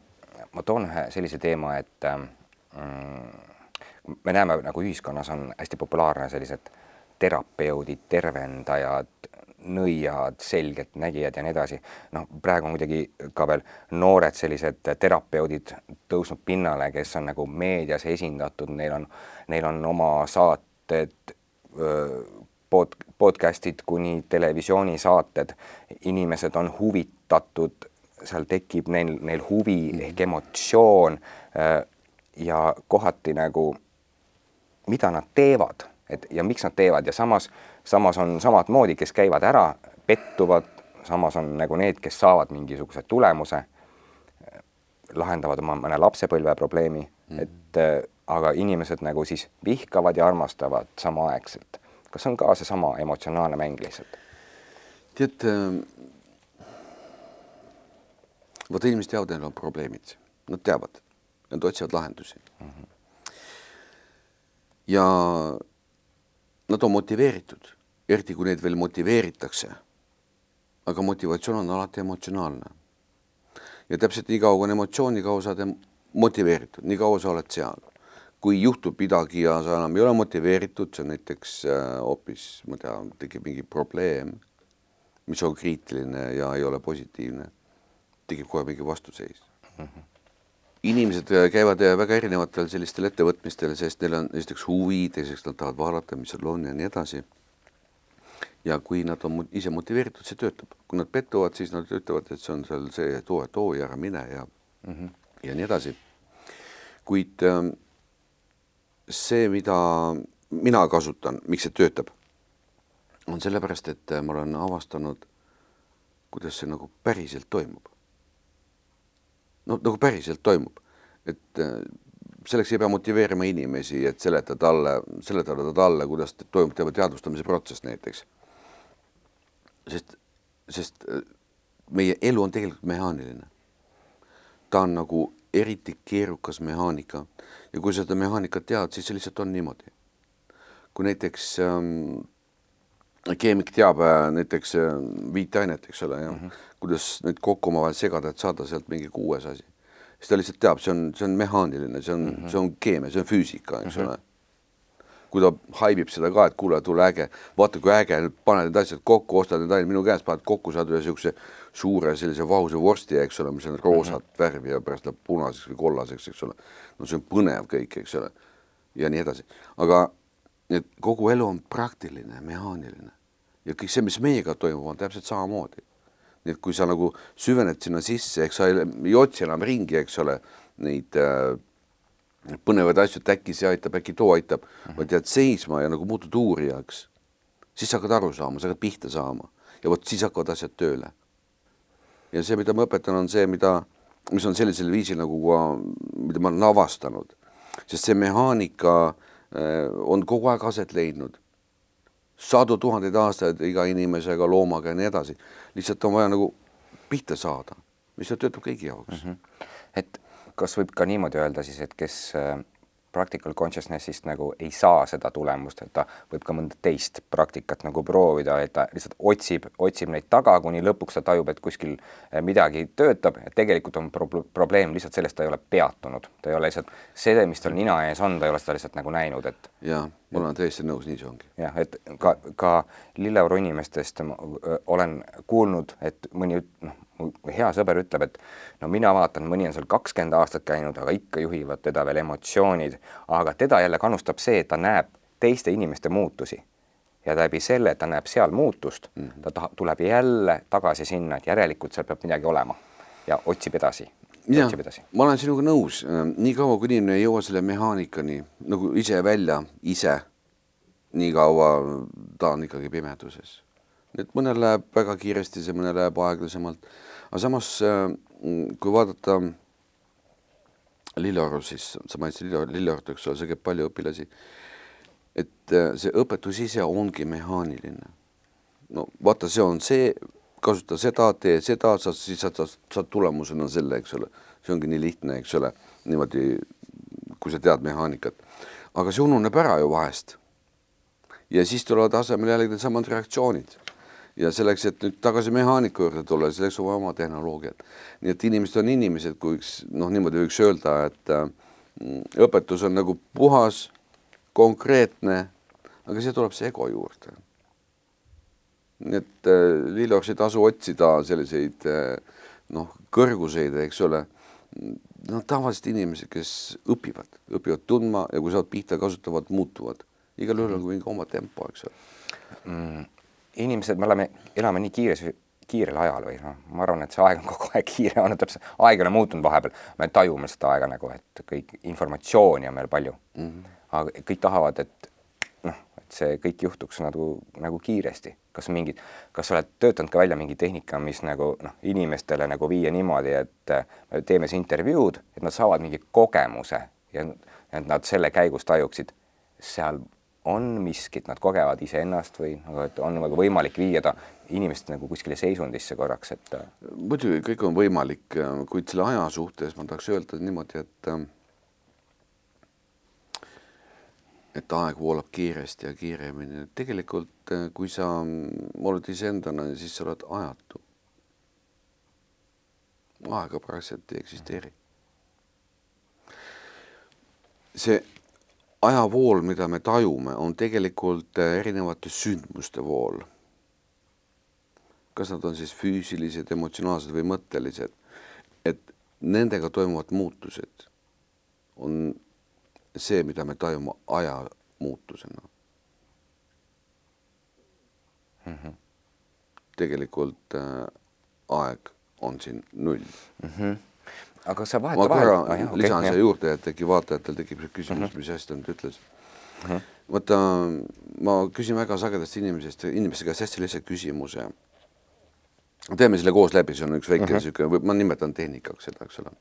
ma toon ühe sellise teema, et äh, me näeme nagu ühiskonnas on hästi populaarne sellised terapeudid, tervendajad, nõiad, selgeltnägijad ja nii edasi. noh, praegu on kuidagi ka veel noored sellised terapeudid tõusnud pinnale, kes on nagu meedias esindatud, neil on, neil on oma saated, pod, podcast'id kuni televisioonisaated, inimesed on huvitatud, seal tekib neil, neil huvi mm -hmm. ehk emotsioon ja kohati nagu, mida nad teevad, et ja miks nad teevad ja samas samas on samamoodi, kes käivad ära, pettuvad, samas on nagu need, kes saavad mingisuguse tulemuse, lahendavad oma mõne lapsepõlve probleemi mm, -hmm. et äh, aga inimesed nagu siis vihkavad ja armastavad samaaegselt. Kas on ka seesama emotsionaalne mäng lihtsalt? tead äh,, vaata inimesed teavad, neil on probleemid, nad teavad, nad otsivad lahendusi mm. -hmm. ja nad on motiveeritud eriti kui neid veel motiveeritakse. aga motivatsioon on alati emotsionaalne. ja täpselt nii kaua, kui on emotsiooni kaua sa oled motiveeritud, nii kaua sa oled seal. Kui juhtub midagi ja sa enam ei ole motiveeritud, on näiteks äh, hoopis äh,, ma ei tea, tekib mingi probleem, mis on kriitiline ja ei ole positiivne, tekib kohe mingi vastuseis mm. -hmm inimesed äh, käivad äh, väga erinevatel sellistel ettevõtmistel, sest neil on esiteks huvi, teiseks nad tahavad vaadata, mis seal on ja nii edasi ja kui nad on ise motiveeritud, see töötab, kui nad pettuvad, siis nad ütlevad, et see on seal see, et oo, et oo ja ära mine ja mm -hmm. ja nii edasi. kuid ähm, see, mida mina kasutan, miks see töötab, on sellepärast, et äh, ma olen avastanud, kuidas see nagu päriselt toimub. no nagu päriselt toimub, et äh, selleks ei pea motiveerima inimesi, et seletada talle, seletada talle, kuidas toimub tema teadvustamise protsess näiteks sest, sest äh, meie elu on tegelikult mehaaniline. ta on nagu eriti keerukas mehaanika ja kui seda mehaanikat tead, siis see lihtsalt on niimoodi. kui näiteks ähm, keemik teab äh, näiteks äh, viiteainet, eks ole, ja mm -hmm. kuidas neid kokku omavahel segada, et saada sealt mingi kuues asi, siis ta lihtsalt teab, see on, see on mehaaniline, see on mm, -hmm. see on keemia, see on füüsika, eks mm -hmm. ole kui ta haibib seda ka, et kuule, tule äge, vaata kui äge, nüüd pane need asjad kokku, ostad need ainult minu käest, paned kokku, saad ühe niisuguse suure sellise vahusa vorsti, eks ole, mis on roosat mm -hmm. värvi ja pärast läheb punaseks või kollaseks, eks ole. no see on põnev kõik, eks ole. ja nii edasi, aga et kogu elu on praktiline, mehaaniline ja kõik see, mis meiega toimub, on täpselt samamoodi. nii et kui sa nagu süvened sinna sisse, eks sa ei, ei otsi enam ringi, eks ole, neid äh, põnevaid asju, et äkki see aitab, äkki too aitab mm, -hmm. vaid jääd seisma ja nagu muutud uurijaks, siis sa hakkad aru saama, sa hakkad pihta saama ja vot siis hakkavad asjad tööle. Ja see, mida ma õpetan, on see, mida, mis on sellisel viisil nagu ka, mida ma olen avastanud, sest see mehaanika äh, on kogu aeg aset leidnud sadu tuhandeid aastaid iga inimesega, loomaga ja nii edasi. lihtsalt on vaja nagu pihta saada, mis töötab kõigi jaoks mm. -hmm. et kas võib ka niimoodi öelda siis, et kes äh, practical consciousness'ist nagu ei saa seda tulemust, et ta võib ka mõnda teist praktikat nagu proovida, et ta lihtsalt otsib, otsib neid taga, kuni lõpuks ta tajub, et kuskil äh, midagi töötab ja tegelikult on pro probleem lihtsalt selles, ta ei ole peatunud, ta ei ole lihtsalt see, mis tal nina ees on, ta ei ole seda lihtsalt nagu näinud, et. ja ma olen täiesti nõus, nii see ongi. jah, et ka, ka Lilleoru inimestest olen kuulnud, et mõni noh mu hea sõber ütleb, et no mina vaatan, mõni on seal kakskümmend aastat käinud, aga ikka juhivad teda veel emotsioonid, aga teda jälle kannustab see, et ta näeb teiste inimeste muutusi ja läbi selle, et ta näeb seal muutust mm, -hmm. ta taha, tuleb jälle tagasi sinna, et järelikult seal peab midagi olema ja otsib edasi. jah, ma olen sinuga nõus, niikaua kui inimene ei jõua selle mehaanikani nagu ise välja, ise, niikaua ta on ikkagi pimeduses. Et mõnel läheb väga kiiresti, see mõnel läheb aeglasemalt aga samas, äh, kui vaadata Lilleoru, siis sa mainisid Lilleoru, Lilleorut, eks ole, seal käib palju õpilasi. et äh, see õpetus ise ongi mehaaniline. no vaata, see on see, kasuta seda, tee seda, sa siis saad, saad tulemusena selle, eks ole, see ongi nii lihtne, eks ole, niimoodi, kui sa tead mehaanikat. aga see ununeb ära ju vahest. ja siis tulevad asemele jällegi needsamad reaktsioonid ja selleks, et nüüd tagasi mehaaniku juurde tulla, selleks on vaja oma tehnoloogiat. nii et inimesed on inimesed, kui üks noh, niimoodi võiks öelda, et äh, õpetus on nagu puhas, konkreetne, aga siia tuleb see ego juurde. nii et äh, Lillors ei tasu otsida selliseid äh, noh, kõrguseid, eks ole, noh, tavalised inimesed, kes õpivad, õpivad tundma ja kui saavad pihta, kasutavad, muutuvad. igal juhul on mingi oma tempo, eks ole mm inimesed, me oleme, elame nii kiires, kiirel ajal või noh, ma arvan, et see aeg on kogu aeg kiire olnud, täpselt, aeg ei ole muutunud vahepeal, me tajume seda aega nagu, et kõik informatsiooni on meil palju mm. -hmm. aga kõik tahavad, et noh, et see kõik juhtuks nagu, nagu kiiresti, kas mingid, kas sa oled töötanud ka välja mingi tehnika, mis nagu noh, inimestele nagu viia niimoodi, et me teeme siis intervjuud, et nad saavad mingi kogemuse ja et nad selle käigus tajuksid, seal on miskit, nad kogevad iseennast või nagu, et on nagu võimalik viia ta inimest nagu kuskile seisundisse korraks, et. muidugi kõik on võimalik, kuid selle aja suhtes ma tahaks öelda niimoodi, et et aeg voolab kiiresti ja kiiremini, tegelikult kui sa oled iseendana, siis sa oled ajatu. aega praktiliselt ei eksisteeri. see ajavool, mida me tajume, on tegelikult äh, erinevate sündmuste vool. kas nad on siis füüsilised, emotsionaalsed või mõttelised, et nendega toimuvad muutused on see, mida me tajume aja muutusena mm. -hmm. tegelikult äh, aeg on siin null mm. -hmm aga sa vahet ma korra ah, jah, lisan okay, siia juurde, et äkki vaatajatel tekib küsimus uh, -huh. mis hästi ta nüüd ütles uh. -huh. vaata, ma küsin väga sagedasti inimesest, inimeste käest hästi lihtsalt küsimuse. teeme selle koos läbi, see on üks väike niisugune uh -huh., ma nimetan tehnikaks seda, eks ole.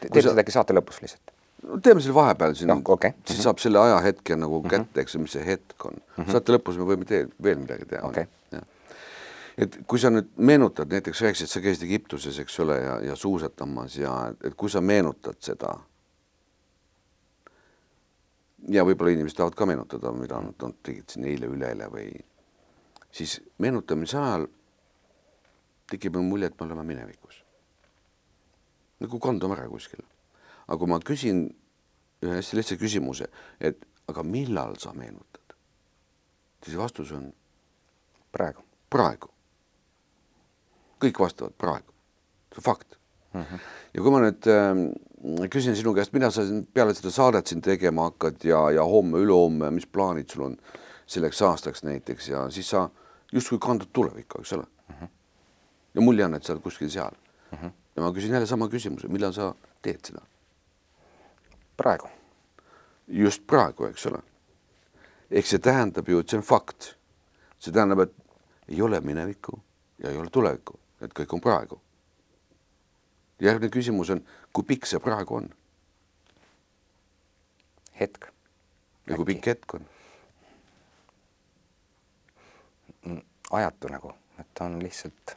teeme seda äkki saate lõpus lihtsalt? no teeme selle vahepeal siin no,, okay. siis uh -huh. saab selle ajahetke nagu kätte, eks ju, mis see hetk on uh. -huh. saate lõpus me võime tee, veel midagi teha okay.. Et kui sa nüüd meenutad, näiteks rääkisid, sa käisid Egiptuses, eks ole, ja, ja suusatamas ja et kui sa meenutad seda. ja võib-olla inimesed tahavad ka meenutada, mida nad, nad tegid siin eile-üleeile või siis meenutamise ajal tekib mulje, et me oleme minevikus. nagu kandume ära kuskil. aga kui ma küsin ühe hästi lihtsa küsimuse, et aga millal sa meenutad, siis vastus on praegu. praegu. Kõik vastavad praegu, see on fakt mm. -hmm. ja kui ma nüüd äh, küsin sinu käest, mida sa peale seda saadet siin tegema hakkad ja, ja homme, ülehomme, mis plaanid sul on selleks aastaks näiteks ja siis sa justkui kandud tulevikku, eks ole mm. -hmm. ja mulje on, et sa oled kuskil seal mm. -hmm. ja ma küsin jälle sama küsimuse, millal sa teed seda? praegu. just praegu, eks ole. ehk see tähendab ju, et see on fakt. see tähendab, et ei ole minevikku ja ei ole tulevikku, et kõik on praegu. järgmine küsimus on, kui pikk see praegu on? hetk. ja kui pikk hetk on? ajatu nagu, et ta on lihtsalt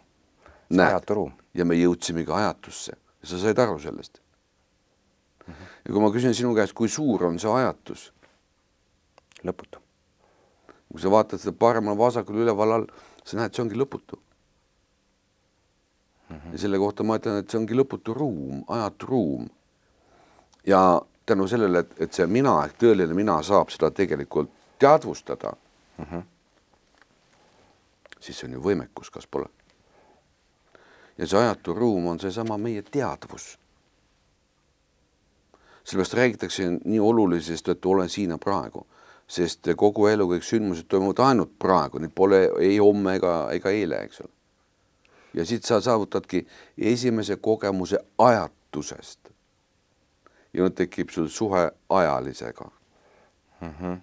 ajatu ruum. ja me jõudsimegi ajatusse ja sa said aru sellest mm. -hmm. ja kui ma küsin sinu käest, kui suur on see ajatus? lõputu. kui sa vaatad seda paremal-vasakul üleval all, sa näed, see ongi lõputu mm. -hmm. ja selle kohta ma ütlen, et see ongi lõputu ruum, ajatu ruum. ja tänu sellele, et, et see mina ehk tõeline mina saab seda tegelikult teadvustada mm. -hmm siis see on ju võimekus, kas pole? ja see ajatu ruum on seesama meie teadvus. sellepärast räägitakse nii olulisest, et olen siin ja praegu, sest kogu elu kõik sündmused toimuvad ainult praegu, neid pole ei homme ega, ega eile, eks ole. Ja siit sa saavutadki esimese kogemuse ajatusest. ja nüüd tekib sul suhe ajalisega mm. -hmm.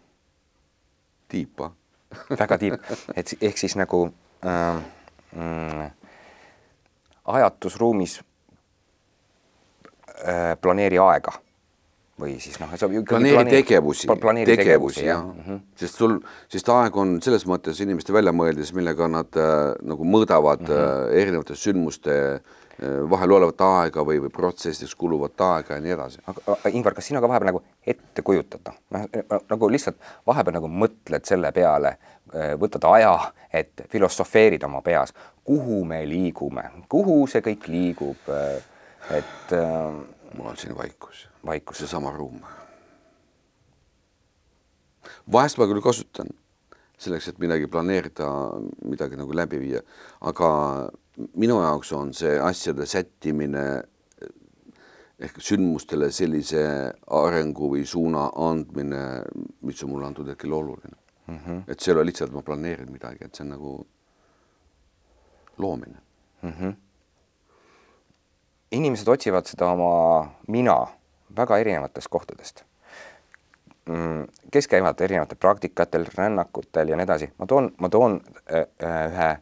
tiipa väga tiib, et ehk siis nagu äh, mm, ajatusruumis äh, planeeri aega või siis noh, sa planeeri tegevusi, tegevusi, tegevusi jah mm, -hmm. sest sul, sest aeg on selles mõttes inimeste väljamõeldis, millega nad äh, nagu mõõdavad mm -hmm. äh, erinevate sündmuste äh, vahel olevat aega või, või protsessides kuluvat aega ja nii edasi. aga Ingvar, kas sina ka vahepeal nagu ette kujutad, noh nagu lihtsalt vahepeal nagu mõtled selle peale, võtad aja, et filosofeerida oma peas, kuhu me liigume, kuhu see kõik liigub, et äh,. Mul on siin vaikus, vaikus., seesama ruum. vahest ma küll kasutan selleks, et midagi planeerida, midagi nagu läbi viia, aga minu jaoks on see asjade sättimine ehk sündmustele sellise arengu või suuna andmine, mis on mulle antud hetkel oluline mm. -hmm. et see ei ole lihtsalt, ma planeerin midagi, et see on nagu loomine mm. -hmm. Inimesed otsivad seda oma mina väga erinevatest kohtadest mm, kes käivad erinevatel praktikatel, rännakutel ja nii edasi, ma toon, ma toon äh, äh ühe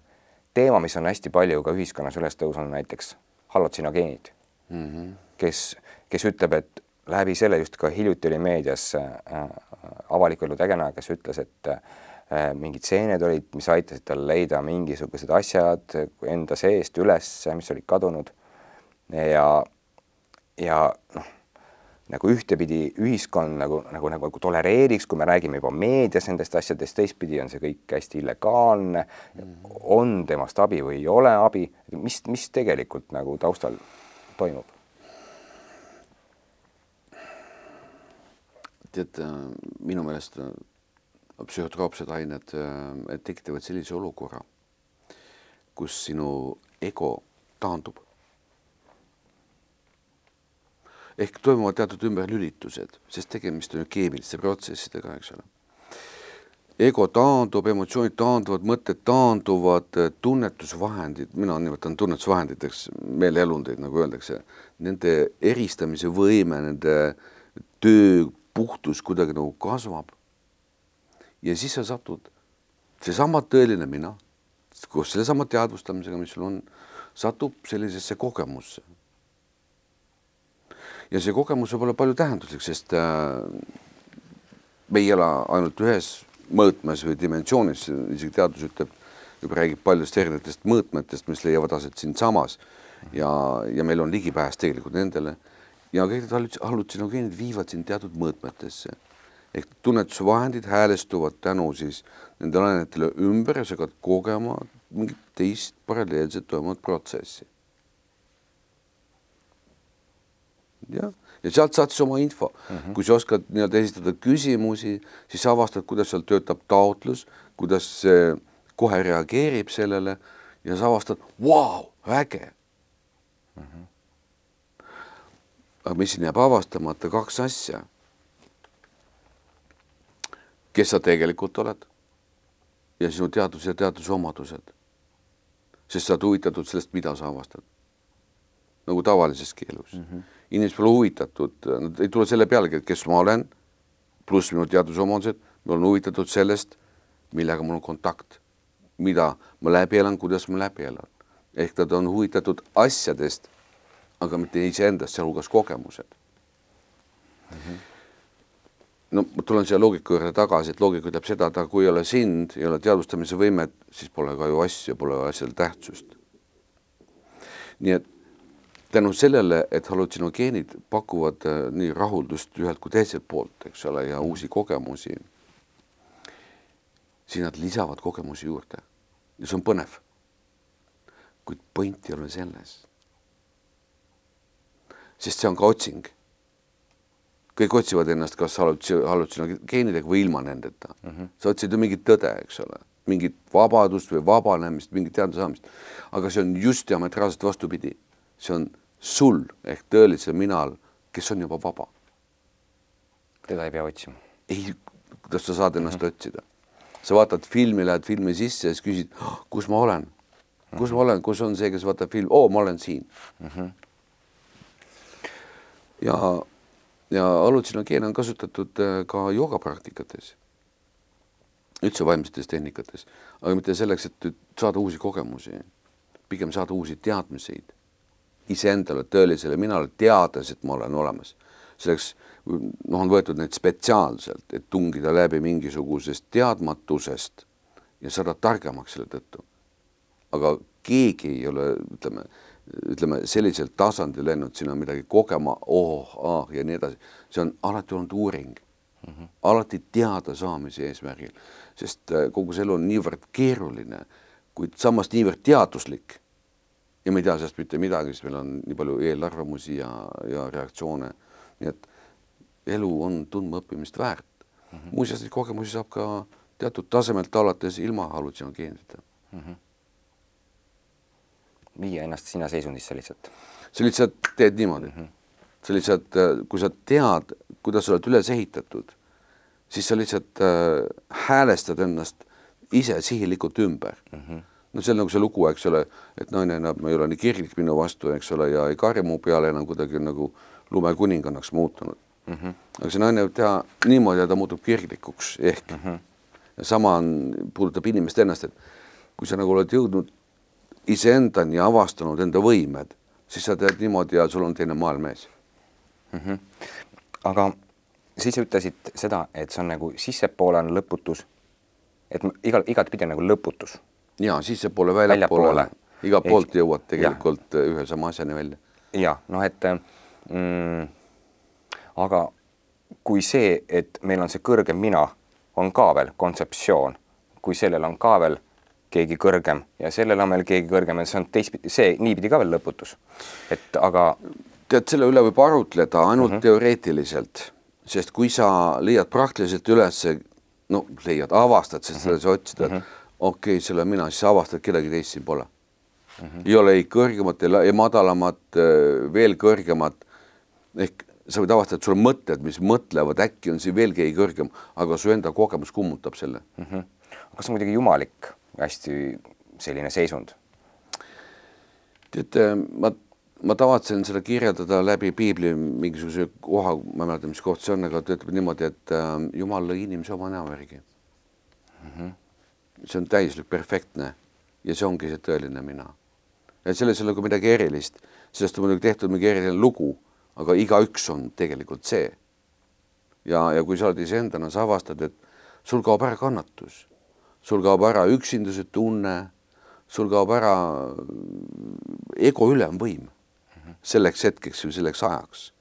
teema, mis on hästi palju ka ühiskonnas üles tõusnud, näiteks hallutsinogeenid mm, -hmm. kes, kes ütleb, et läbi selle just ka hiljuti oli meedias äh, avaliku elu tegelane, kes ütles, et äh, mingid seened olid, mis aitasid tal leida mingisugused asjad enda seest üles, mis olid kadunud. Ja, ja noh nagu ühtepidi ühiskond nagu, nagu, nagu, nagu tolereeriks, kui me räägime juba meedias nendest asjadest, teistpidi on see kõik hästi illegaalne mm. -hmm. on temast abi või ei ole abi, mis, mis tegelikult nagu taustal toimub? tead, minu meelest psühhotroopsed ained tekitavad sellise olukorra, kus sinu ego taandub ehk toimuvad teatud ümberlülitused, sest tegemist on ju keemiliste protsessidega, eks ole. ego taandub, emotsioonid taanduvad, mõtted taanduvad, tunnetusvahendid, mina nimetan tunnetusvahenditeks meeleelundeid, nagu öeldakse, nende eristamise võime, nende töö puhtus kuidagi nagu kasvab. ja siis sa satud, seesama tõeline mina, koos sellesama teadvustamisega, mis sul on, satub sellisesse kogemusse ja see kogemus võib olla palju tähenduslik, sest äh, me ei ela ainult ühes mõõtmes või dimensioonis, isegi teadus ütleb, räägib paljudest erinevatest mõõtmetest, mis leiavad aset siinsamas. Ja, ja meil on ligipääs tegelikult nendele. Ja kõik need hallutsinogeenid viivad sind teatud mõõtmetesse. Ehk tunnetusvahendid häälestuvad tänu siis nendele ainetele ümber ja sa hakkad kogema mingit teist paralleelselt toimuvat protsessi. Jah, ja sealt saad siis oma info mm, -hmm. kui sa oskad nii-öelda esitada küsimusi, siis sa avastad, kuidas seal töötab taotlus, kuidas see kohe reageerib sellele ja sa avastad, vau, äge mm. -hmm. aga mis siin jääb avastamata, kaks asja. kes sa tegelikult oled ja sinu teadus ja teaduse omadused. sest sa oled huvitatud sellest, mida sa avastad. nagu tavalises keelus mm. -hmm. Inimesed pole huvitatud, nad ei tule selle pealegi, et kes ma olen, pluss minu teadusomadused, ma olen huvitatud sellest, millega mul on kontakt mida ma läbi elan, kuidas ma läbi elan. ehk nad on huvitatud asjadest, aga mitte iseendast, sealhulgas kogemused mm. -hmm. no ma tulen siia loogika juurde tagasi, et loogika ütleb seda, et aga kui ei ole sind, ei ole teadvustamise võimet, siis pole ka ju asja, pole asjal tähtsust. nii et tänu sellele, et hallutsinogeenid pakuvad äh, nii rahuldust ühelt kui teiselt poolt, eks ole, ja uusi kogemusi siis nad lisavad kogemusi juurde ja see on põnev. kuid point ei ole selles. sest see on ka otsing. kõik otsivad ennast kas hallutsinogeenidega või ilma nendeta mm. -hmm. sa otsid ju mingit tõde, eks ole, mingit vabadust või vabanemist, mingit teaduse saamist. aga see on just diametraalselt vastupidi. see on sul ehk tõelisel minal, kes on juba vaba. teda ei pea otsima. ei, kuidas sa saad ennast mm -hmm. otsida sa vaatad filmi, lähed filmi sisse ja siis küsid, ah, kus ma olen, kus ma olen, kus on see, kes vaatab filmi, oo, ma olen siin mm. -hmm. ja, ja hallutsinogeene on kasutatud äh, ka joogapraktikates, üldse vaimsetes tehnikates, aga mitte selleks, et saada uusi kogemusi, pigem saada uusi teadmiseid iseendale, tõelisele minale, teades, et ma olen olemas. selleks noh, on võetud neid spetsiaalselt, et tungida läbi mingisugusest teadmatusest ja saada targemaks selle tõttu. aga keegi ei ole, ütleme, ütleme sellisel tasandil läinud sinna midagi kogema, oh, ah ja nii edasi, see on alati olnud uuring mm, -hmm. alati teadasaamise eesmärgil, sest äh, kogu see elu on niivõrd keeruline, kuid samas niivõrd teaduslik ja me ei tea sellest mitte midagi, sest meil on nii palju eelarvamusi ja, ja reaktsioone, nii et elu on tundmaõppimist väärt mm -hmm.. muuseas, neid kogemusi saab ka teatud tasemelt alates ilma hallutsinogeenideta mm. -hmm. viia ennast sinna seisundisse lihtsalt. sa lihtsalt teed niimoodi mm. -hmm. sa lihtsalt, äh, kui sa tead, kuidas sa oled üles ehitatud, siis sa lihtsalt äh, häälestad ennast ise sihilikult ümber mm. -hmm no see on nagu see lugu, eks ole, et naine enam ei ole nii kirglik minu vastu, eks ole, ja ei karju mu peale enam kuidagi nagu lumekuningannaks muutunud mm. -hmm. aga see naine võib teha niimoodi ja ta muutub kirglikuks ehk mm. -hmm. ja sama on, puudutab inimest ennast, et kui sa nagu oled jõudnud iseendani ja avastanud enda võimed, siis sa teed niimoodi ja sul on teine maailm ees mm. -hmm. aga siis sa ütlesid seda, et see on nagu sissepoole on lõputus, et igal, igatpidi nagu lõputus. Ja sissepoole, väljapoole, igalt poolt jõuad tegelikult ja. ühe sama asjani välja. ja noh, et mm, aga kui see, et meil on see kõrgem mina, on ka veel kontseptsioon, kui sellel on ka veel keegi kõrgem ja sellel on veel keegi kõrgem ja see on teistpidi, see niipidi ka veel lõputus. et aga. tead, selle üle võib arutleda ainult mm -hmm. teoreetiliselt, sest kui sa leiad praktiliselt üles, no leiad, avastad, sest mm -hmm. sa otsid, et mm -hmm. Okei okay,, see olen mina, siis avastad, kedagi teist siin pole mm. -hmm. ei ole ei kõrgemat, ei madalamat, veel kõrgemat ehk sa võid avastada, et sul on mõtted, mis mõtlevad, äkki on siin veel keegi kõrgem, aga su enda kogemus kummutab selle mm. -hmm. kas see on muidugi jumalik, hästi selline seisund? tead, äh, ma, ma tavatsen seda kirjeldada läbi piibli mingisuguse koha, ma ei mäleta, mis koht see on, aga ta ütleb niimoodi, et äh, Jumal lõi inimese oma näo järgi mm. -hmm. See on täiuslik, perfektne ja see ongi see tõeline mina. et selles ei ole ka midagi erilist, sellest on muidugi tehtud mingi eriline lugu aga igaüks on tegelikult see. ja, ja kui sa oled iseendana, sa avastad, et sul kaob ära kannatus, sul kaob ära üksinduse tunne, sul kaob ära ego ülemvõim selleks hetkeks või selleks ajaks.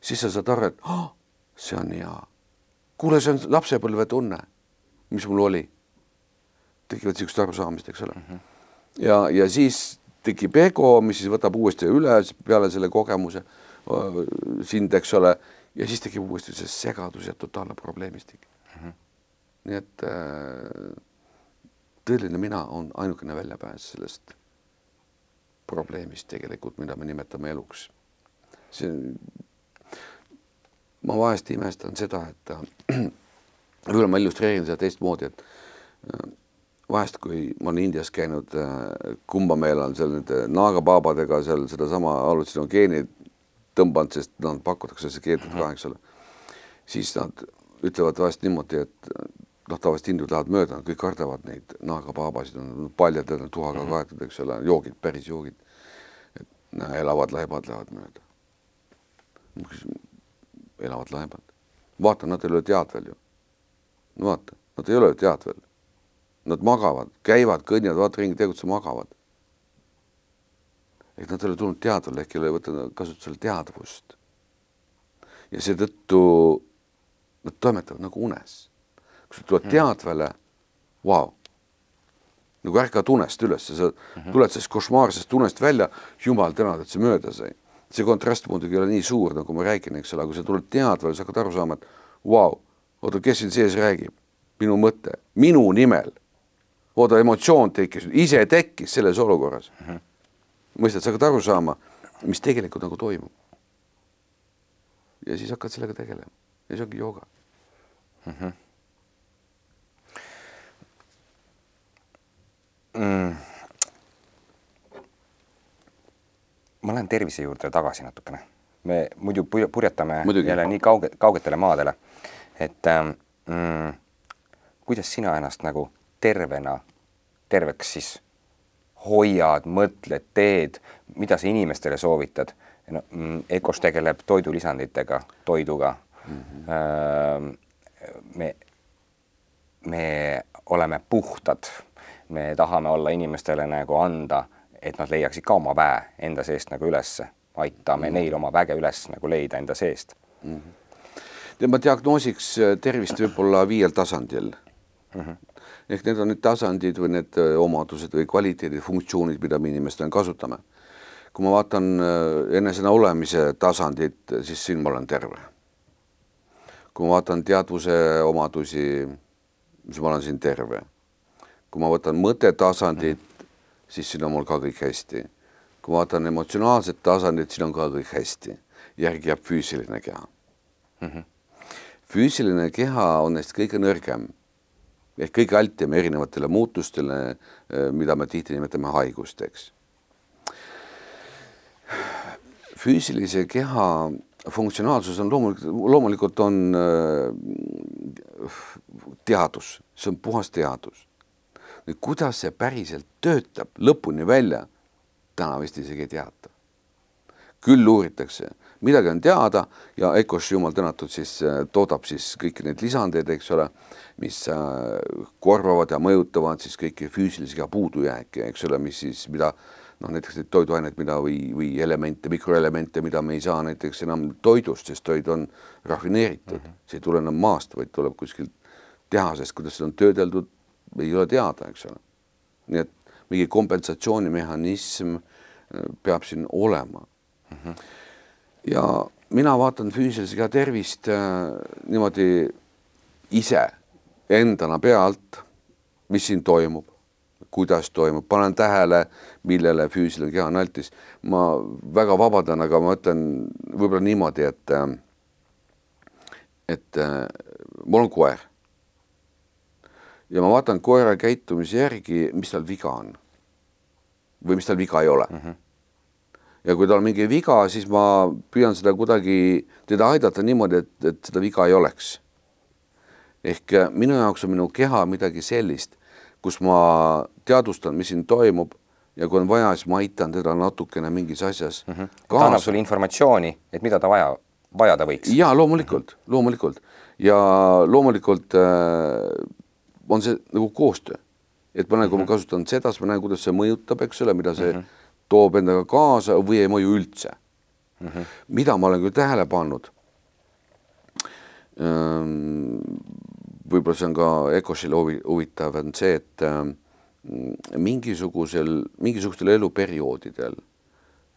siis sa saad aru, et oh, see on hea. kuule, see on lapsepõlvetunne, mis mul oli. Tekivad niisugused arusaamised, eks ole mm. -hmm. ja, ja siis tekib ego, mis siis võtab uuesti üle peale selle kogemuse sind, eks ole, ja siis tekib uuesti see segadus ja totaalne probleemistik mm. -hmm. nii et äh, tõeline mina on ainukene väljapääs sellest probleemist tegelikult, mida me nimetame eluks. see, ma vahest imestan seda, et võib-olla ma illustreerin seda teistmoodi, et äh, vahest, kui ma olen Indias käinud, äh, kumba meil on seal nende naagapaabadega seal sedasama hallutsinogeeni tõmbanud, sest nad pakutakse see keetud ka, eks ole. siis nad ütlevad vahest niimoodi, et noh, tavaliselt hindud lähevad mööda, kõik kardavad neid naagapaabasid, on paljadel on tuhaga mhm. kaetud, eks ole, joogid, päris joogid. et näe, elavad laibad lähevad mööda. elavad laibad, vaata, nad ei ole tead veel ju. no vaata, nad ei ole tead veel. Nad magavad, käivad, kõnnivad, vaata ringi, tegutsevad, magavad. ehk nad ei ole tulnud teadvale, ehk ei ole võtnud kasutusele teadvust. ja seetõttu nad toimetavad nagu unes kui sa tuled teadvale, vau, nagu ärkad unest üles, sa mm -hmm. tuled sellest košmaarsest unest välja, jumal tänatud, et see mööda sai. see kontrast muidugi ei ole nii suur, nagu ma räägin, eks ole, kui sa tuled teadvale, sa hakkad aru saama, et vau, oota, kes siin sees räägib, minu mõte, minu nimel. Oota, emotsioon tekkis, ise tekkis selles olukorras mm. -hmm. mõistad, sa hakkad aru saama, mis tegelikult nagu toimub. ja siis hakkad sellega tegelema ja see ongi jooga mm. -hmm mm.? ma lähen tervise juurde tagasi natukene. me muidu purjetame Muidugi. jälle nii kauge, kaugetele maadele, et ähm, mm, kuidas sina ennast nagu tervena, terveks siis hoiad, mõtled, teed, mida sa inimestele soovitad? no mm, Ecos tegeleb toidulisanditega, toiduga mm. -hmm. me, me oleme puhtad me tahame olla inimestele nagu anda, et nad leiaksid ka oma väe enda seest nagu ülesse, aitame mm -hmm. neil oma väge üles nagu leida enda seest mm. -hmm. tema diagnoosiks tervist võib-olla viiel tasandil mm. -hmm. Ehk need on need tasandid või need äh, omadused või kvaliteedid, funktsioonid, mida me inimestena kasutame. kui ma vaatan äh, enesena olemise tasandit, siis siin ma olen terve. kui ma vaatan teadvuse omadusi, siis ma olen siin terve kui ma võtan mõttetasandit, siis siin on mul ka kõik hästi. kui ma vaatan emotsionaalset tasandit, siin on ka kõik hästi. järgi jääb füüsiline keha mm. -hmm. füüsiline keha on neist kõige nõrgem ehk kõige altim erinevatele muutustele, eh, mida me tihti nimetame haigusteks. füüsilise keha funktsionaalsus on loomulikult, loomulikult on äh, teadus, see on puhas teadus nüüd kuidas see päriselt töötab lõpuni välja, täna vist isegi ei teata. küll uuritakse, midagi on teada ja EKOS, jumal tänatud, siis äh, toodab siis kõiki neid lisandeid, eks ole, mis äh, korvavad ja mõjutavad siis kõiki füüsilisi ja puudujääke, eks ole, mis siis, mida noh, näiteks neid toiduaineid, mida või, või elemente, mikroelemente, mida me ei saa näiteks enam toidust, sest toit on rafineeritud mm, -hmm. see ei tule enam maast, vaid tuleb kuskilt tehasest, kuidas seda on töödeldud, ei ole teada, eks ole. nii et mingi kompensatsioonimehhanism äh, peab siin olema mm. -hmm. Ja mina vaatan füüsilise keha tervist äh, niimoodi ise endana pealt, mis siin toimub, kuidas toimub, panen tähele, millele füüsiline keha on altis. ma väga vabandan, aga ma ütlen võib-olla niimoodi, et, äh, et äh, mul on koer ja ma vaatan koera käitumise järgi, mis tal viga on. või mis tal viga ei ole mm. -hmm. Ja kui tal on mingi viga, siis ma püüan seda kuidagi, teda aidata niimoodi, et, et seda viga ei oleks. ehk äh, minu jaoks on minu keha midagi sellist, kus ma teadvustan, mis siin toimub ja kui on vaja, siis ma aitan teda natukene mingis asjas mm. -hmm. ta annab sulle informatsiooni, et mida ta vaja, vajada võiks. ja loomulikult, loomulikult ja loomulikult äh, on see nagu koostöö. et ma nagu mm -hmm. kasutan seda, siis ma näen, kuidas see mõjutab, eks ole, mida see mm -hmm. Toob endaga kaasa või ei mõju üldse mm. -hmm. mida ma olen küll tähele pannud ähm,. võib-olla see on ka Ecoshile huvitav, on see, et ähm, mingisugusel, mingisugustel eluperioodidel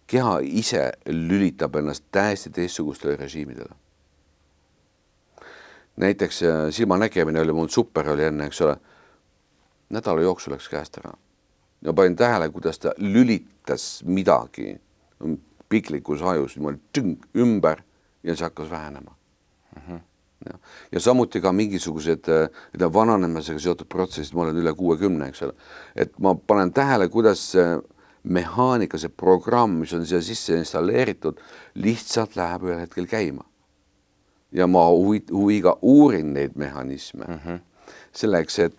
keha ise lülitab ennast täiesti teistsugustele režiimidele. näiteks äh, silmanägemine oli mul super oli enne, eks ole. nädala jooksul läks käest ära ja panin tähele, kuidas ta lülitas midagi piklikus ajus niimoodi tüng ümber ja see hakkas vähenema mm. -hmm. Ja. ja samuti ka mingisugused äh, vananemisega seotud protsessid, ma olen üle kuuekümne, eks ole, et ma panen tähele, kuidas mehaanika, see programm, mis on siia sisse installeeritud, lihtsalt läheb ühel hetkel käima. ja ma huvi, huviga uurin neid mehhanisme mm -hmm. selleks, et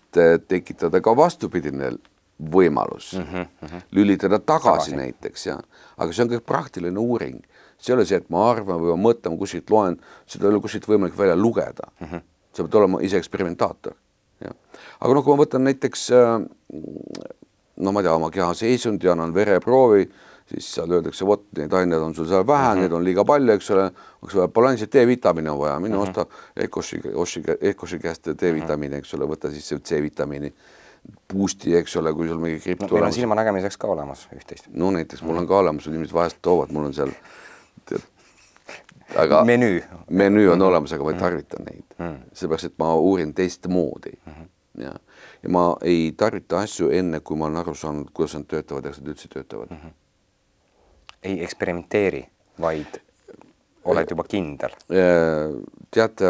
tekitada ka vastupidine võimalus mm, -hmm. lülitada tagasi, tagasi näiteks ja, aga see on kõik praktiline uuring, see ei ole see, et ma arvan või ma mõtlen, kuskilt loen, seda ei ole kuskilt võimalik välja lugeda mm. -hmm. sa pead olema ise eksperimentaator. aga noh, kui ma võtan näiteks äh, no ma ei tea, oma keha seisundi, annan vereproovi, siis seal öeldakse, vot neid aineid on sul seal vähe mm, -hmm. neid on liiga palju, eks ole, oleks vaja balanssi, D-vitamiini on vaja, mine mm -hmm. osta Ecoshi, Oshi, Ecoshi käest D-vitamiini, eks ole, võta siis C-vitamiini boost'i, eks ole, kui sul mingi gripp no, meil on silmanägemiseks ka olemas üht-teist. no näiteks mul on ka olemas, inimesed vahest toovad, mul on seal tead, aga menüü. menüü on -hmm. olemas, aga ma ei tarvita neid mm seepärast et ma uurin teistmoodi mm. -hmm ja, ja ma ei tarvita asju enne, kui ma olen aru saanud, kuidas nad töötavad ja kas nad üldse töötavad mm. -hmm. ei eksperimenteeri, vaid oled juba kindel? tead,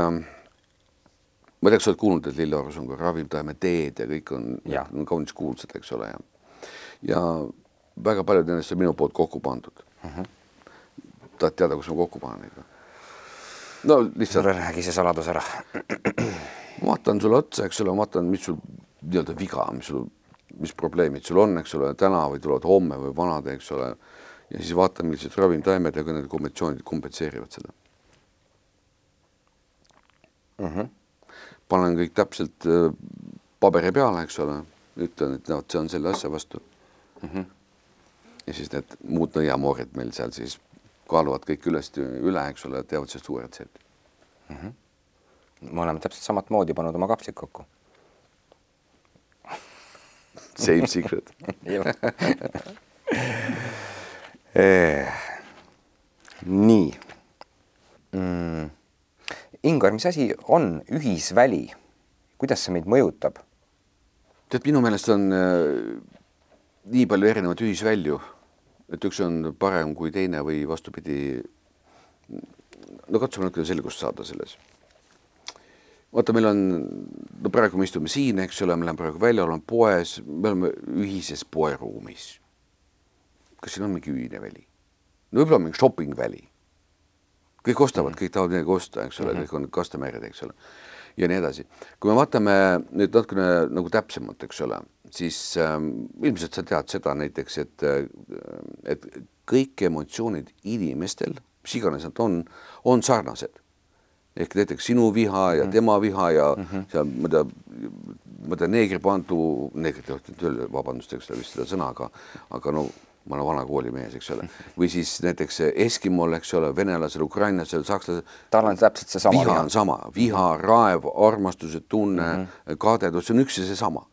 ma ei tea, kas sa oled kuulnud, et lilleorus on ka ravimtaime-teed ja kõik on, on kaunis kuulsad, eks ole, ja ja väga paljud nendest on minu poolt kokku pandud mm. -hmm. tahad teada, kus ma kokku panen või? no lihtsalt. räägi see saladus ära ma vaatan sulle otsa, eks ole, ma vaatan, mis sul nii-öelda viga, mis sul, mis probleemid sul on, eks ole, täna või tulevad homme või vanad, eks ole. ja siis vaatan, millised ravimtaimed ja ka need kombinatsioonid kompenseerivad seda mm. -hmm. Panen kõik täpselt äh, paberi peale, eks ole, ütlen, et vot see on selle asja vastu mm. -hmm. ja siis need muud nõiamoorid meil seal siis kaaluvad kõik üles üle, eks ole, teevad sellest uue retsepti mm. -hmm me oleme täpselt samat moodi pannud oma kapslid kokku. Same secret eh, nii mm.. Ingvar, mis asi on ühisväli, kuidas see meid mõjutab? tead, minu meelest on äh, nii palju erinevaid ühisvälju, et üks on parem kui teine või vastupidi. no katsume natuke selgust saada selles vaata, meil on, no praegu me istume siin, eks ole, me läheme praegu välja, oleme poes, me oleme ühises poeruumis. kas siin on mingi ühine väli? no võib-olla mingi shopping väli. Kõik ostavad kõik tahavad midagi osta, eks ole mm, -hmm. kõik on customer'id, eks ole, ja nii edasi. kui me vaatame nüüd natukene nagu täpsemalt, eks ole, siis ähm, ilmselt sa tead seda näiteks, et, äh, et kõik emotsioonid inimestel, mis iganes nad on, on sarnased ehk näiteks sinu viha ja mm -hmm. tema viha ja mm -hmm. seal ma tean neegripandu, neegrid ei öelda, vabandust, eks ole, vist seda sõna, aga, aga no ma olen vana kooli mees, eks ole, või siis näiteks Eskimol, eks ole, venelasel, ukrainlasel, sakslasel. tal on täpselt seesama. viha on sama, viha, raev, armastuse tunne mm, -hmm. kadedus, see on üks ja seesama.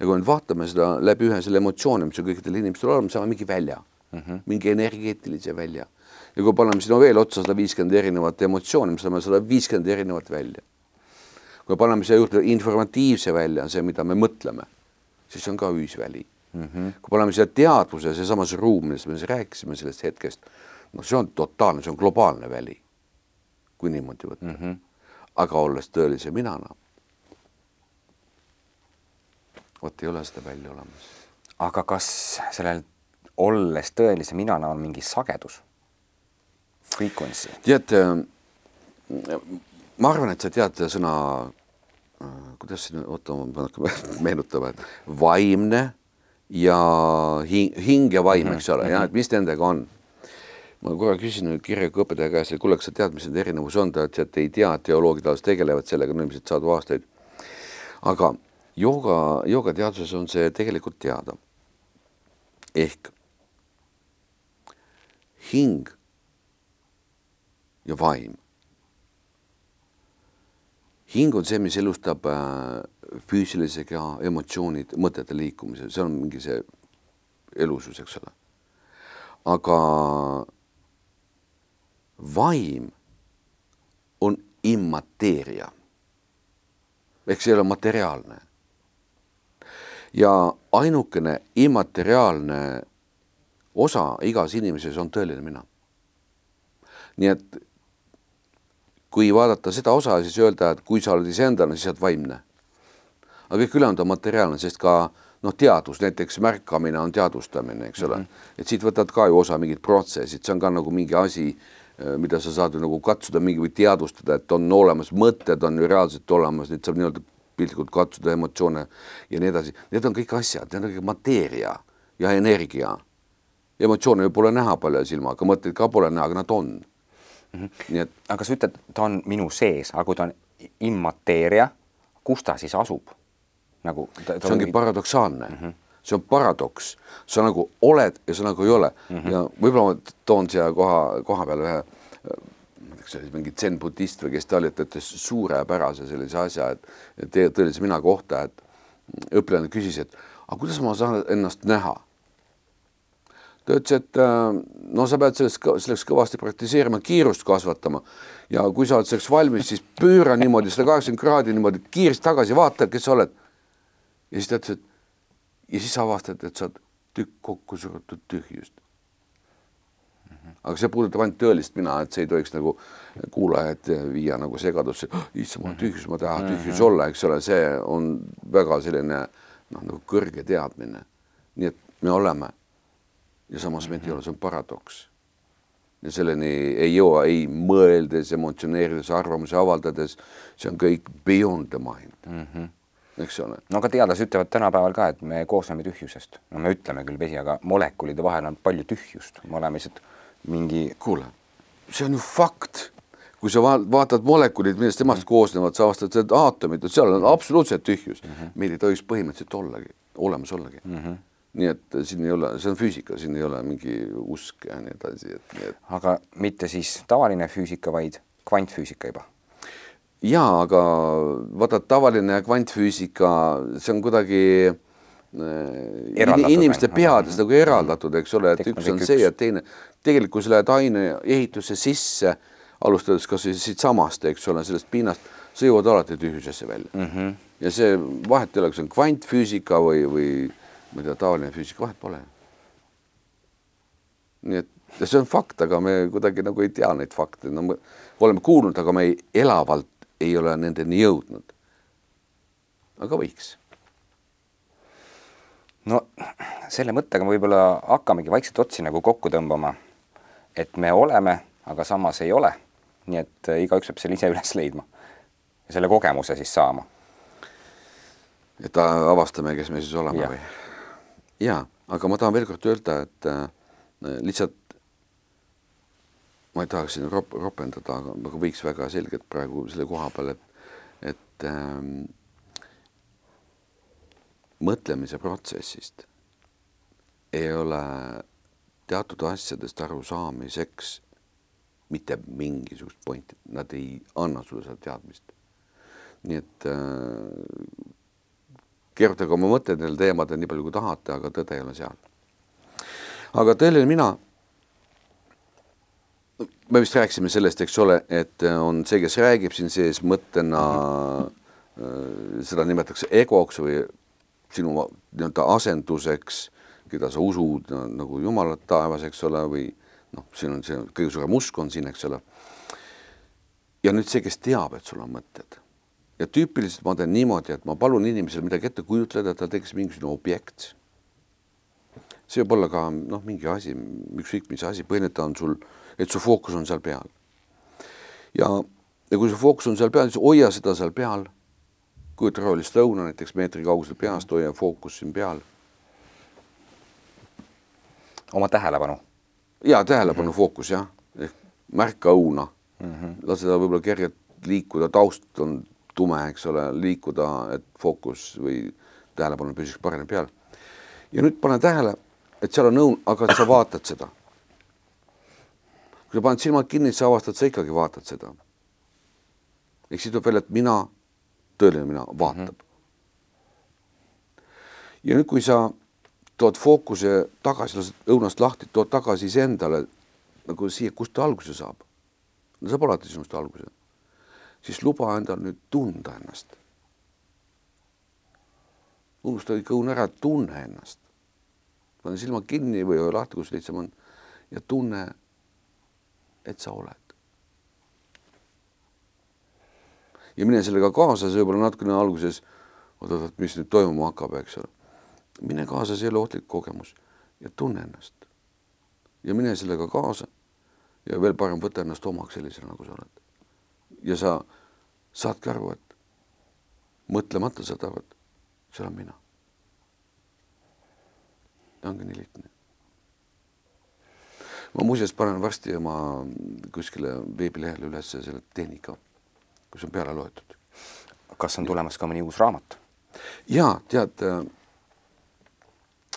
ja kui nüüd vaatame seda läbi ühe selle emotsiooni, mis on kõikidel inimestel olemas, saame mingi välja mm, -hmm. mingi energeetilise välja ja kui paneme sinna veel otsa sada viiskümmend erinevat emotsiooni, me saame sada viiskümmend erinevat välja. kui paneme siia juurde informatiivse välja, see, mida me mõtleme, siis on ka ühisväli mm. -hmm. kui paneme siia teadvuse, seesamas ruum, millest me rääkisime sellest hetkest, noh, see on totaalne, see on globaalne väli, kui niimoodi võtta mm. -hmm. aga olles tõelise minana, vot ei ole seda välja olemas. aga kas sellel olles tõelise minana on mingi sagedus? Frequency. tead, ma arvan, et sa tead sõna, äh, kuidas siin, oota, ma pean hakkama meenutama, et vaimne ja hing, hing ja vaim mm, -hmm. eks ole, ja et mis nendega on. ma korra küsisin kirjaõpetaja käest, et kuule, kas sa tead, mis nende erinevus on, ta ütles, et ei tea, teoloogid alles tegelevad sellega, no ilmselt sadu aastaid. aga jooga, joogateaduses on see tegelikult teada. ehk hing ja vaim. Hing on see, mis elustab äh, füüsilise keha emotsioonid, mõtete liikumise, see on mingi see elusus, eks ole. aga vaim on immateeria ehk see ei ole materiaalne. ja ainukene immateriaalne osa igas inimeses on tõeline mina. nii et kui vaadata seda osa, siis öelda, et kui sa oled iseendana, siis sa oled vaimne. aga kõik ülejäänud on materiaalne, sest ka noh, teadus, näiteks märkamine on teadvustamine, eks ole mm, -hmm. et siit võtad ka ju osa mingid protsessid, see on ka nagu mingi asi, mida sa saad ju nagu katsuda mingi või teadvustada, et on olemas mõtted, on ju reaalselt olemas, neid saab nii-öelda piltlikult katsuda, emotsioone ja nii edasi, need on kõik asjad, need on kõik mateeria ja energia. emotsioone pole näha palja silmaga, mõtteid ka pole näha, aga nad on mm. -hmm. nii et. aga sa ütled, ta on minu sees, aga kui ta on immateeria, kus ta siis asub? nagu ta, ta see ongi mingi... paradoksaalne mm. -hmm see on paradoks, sa nagu oled ja sa nagu ei ole mm -hmm. ja võib-olla ma toon siia koha, koha peale ühe see oli mingi zen-budist või kes ta oli, et ta ütles suurepärase sellise asja, et teie tõelise mina kohta, et õpilane küsis, et aga kuidas ma saan ennast näha? Ta ütles, et no sa pead sellest, selleks kõvasti praktiseerima, kiirust kasvatama ja kui sa oled selleks valmis, siis pööra niimoodi sada kaheksakümmend kraadi niimoodi kiiresti tagasi, vaata, kes sa oled. ja siis ta ütles, et ja siis avastad, et sa oled tükk kokku surutud tühjust. aga see puudutab ainult tõelist mina, et see ei tohiks nagu kuulajat viia nagu segadusse, issand, mul on tühjus, ma tahan tühjus olla, eks ole, see on väga selline noh, nagu kõrge teadmine. nii et me oleme ja samas meid ei ole, see on paradoks. ja selleni ei jõua ei mõeldes, emotsioneerides, arvamusi avaldades, see on kõik beyond the mind mm. -hmm eks ole. no aga teadlased ütlevad tänapäeval ka, et me koosneme tühjusest, no me ütleme küll vesi, aga molekulide vahel on palju tühjust, me oleme lihtsalt mingi. kuule, see on ju fakt. kui sa vaatad molekulid, millest temast mm -hmm. koosnevad, sa avastad, et aatomid, seal on absoluutselt tühjus mm. -hmm. meil ei tohiks põhimõtteliselt ollagi, olemas ollagi mm. -hmm nii et siin ei ole, see on füüsika, siin ei ole mingi usk ja nii edasi, et nii et. aga mitte siis tavaline füüsika, vaid kvantfüüsika juba jaa, aga vaata, tavaline kvantfüüsika, see on kuidagi äh, inimeste peades nagu eraldatud, eks ole, et üks on see ja teine. tegelikult, kui sa lähed aineehitusse sisse, alustades kas või siitsamast, eks ole, sellest pinnast, sa jõuad alati tühjusesse välja mm. -hmm. ja see vahet ei ole, kas on kvantfüüsika või, või tea, tavaline füüsika, vahet pole. nii et ja see on fakt, aga me kuidagi nagu ei tea neid fakte, no me oleme kuulnud, aga me ei elavalt ei ole nendeni jõudnud. aga võiks. no selle mõttega võib-olla hakkamegi vaikselt otsi nagu kokku tõmbama, et me oleme, aga samas ei ole. nii et äh, igaüks peab selle ise üles leidma ja selle kogemuse siis saama. et avastame, kes me siis oleme ja. või? Jaa, aga ma tahan veel kord öelda, et äh, lihtsalt ma ei tahaks siin rop-, ropendada, aga, aga võiks väga selgelt praegu selle koha peal, et, et ähm, mõtlemise protsessist ei ole teatud asjadest arusaamiseks mitte mingisugust pointi, nad ei anna sulle seda teadmist. nii et äh, keerutage oma mõtteid neil teemadel nii palju, kui tahate, aga tõde ei ole seal. aga tõeline mina me vist rääkisime sellest, eks ole, et on see, kes räägib siin sees mõttena -hmm. seda nimetatakse egoks või sinu nii-öelda asenduseks, keda sa usud nagu Jumalat taevas, eks ole, või noh, siin on see kõige suurem usk on siin, eks ole. ja nüüd see, kes teab, et sul on mõtted ja tüüpiliselt ma teen niimoodi, et ma palun inimesel midagi ette kujutleda, et ta teeks mingisugune objekt. see võib olla ka noh, mingi asi, ükskõik mis asi, põhimõtteliselt on sul et su fookus on seal peal. ja, ja kui su fookus on seal peal, siis hoia seda seal peal. kujuta rohelist lõuna näiteks meetri kaugusel peast, hoia fookus siin peal. oma tähelepanu. ja tähelepanu mm -hmm. fookus jah, ehk märka õuna mm. -hmm. lase ta võib-olla kergelt liikuda, taust on tume, eks ole, liikuda, et fookus või tähelepanu püsiks paremini peal. ja nüüd pane tähele, et seal on õun, aga sa vaatad seda. kui sa paned silmad kinni, sa avastad, sa ikkagi vaatad seda. ehk siis tuleb välja, et mina, tõeline mina, vaatab mm. -hmm. ja nüüd, kui sa tood fookuse tagasi, lased õunast lahti, tood tagasi iseendale nagu siia, kust ta alguse saab. no saab alati sinust alguse. Siis luba endal nüüd tunda ennast. unusta kõik õun ära, tunne ennast. pane silmad kinni või lahti, kus lihtsam on ja tunne, et sa oled. ja mine sellega kaasa, see võib-olla natukene alguses, oot-oot, mis nüüd toimuma hakkab, eks ole. mine kaasa, see ei ole ohtlik kogemus ja tunne ennast. ja mine sellega kaasa. ja veel parem, võta ennast omaks sellisena, nagu sa oled. Ja sa saadki aru, et mõtlemata aru, et see olen mina. ongi nii lihtne ma muuseas panen varsti oma kuskile veebilehele üles selle tehnika kus on peale loetud. kas on tulemas ka mõni uus raamat? ja tead äh,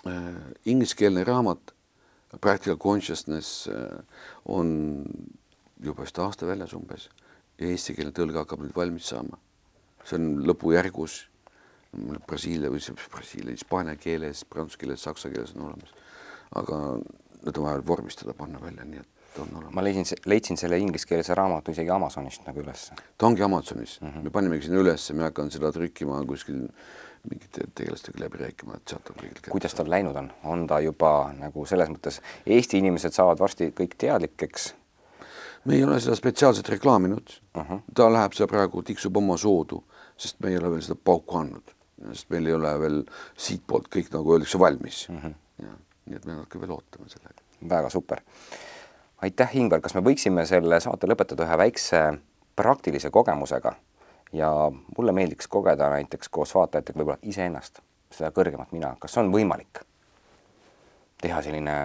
äh, ingliskeelne raamat Practical Consciousness äh, on juba vist aasta väljas umbes ja eestikeelne tõlge hakkab nüüd valmis saama. see on lõpujärgus Brasiilia või Brasiilia, hispaania keeles, prantsuse keeles, saksa keeles on olemas. aga need on vaja vormistada, panna välja, nii et on olemas. ma leidsin, leidsin selle ingliskeelse raamatu isegi Amazonist nagu ülesse. ta ongi Amazonis mm, -hmm. me panimegi sinna ülesse, me hakkan seda trükkima kuskil mingite tegelastega läbi rääkima, et sealt on kõigilt kätte. kuidas tal läinud on, on ta juba nagu selles mõttes, Eesti inimesed saavad varsti kõik teadlikeks? Me ei ole seda spetsiaalselt reklaaminud uh, -huh. ta läheb seal praegu, tiksub oma soodu, sest me ei ole veel seda pauku andnud, sest meil ei ole veel siitpoolt kõik nagu öeldakse valmis uh. Mhm. -huh. ja nii et me natuke veel ootame sellega. väga super aitäh, Ingvar, kas me võiksime selle saate lõpetada ühe väikse praktilise kogemusega ja mulle meeldiks kogeda näiteks koos vaatajatega võib-olla iseennast, seda kõrgemat mina, kas on võimalik teha selline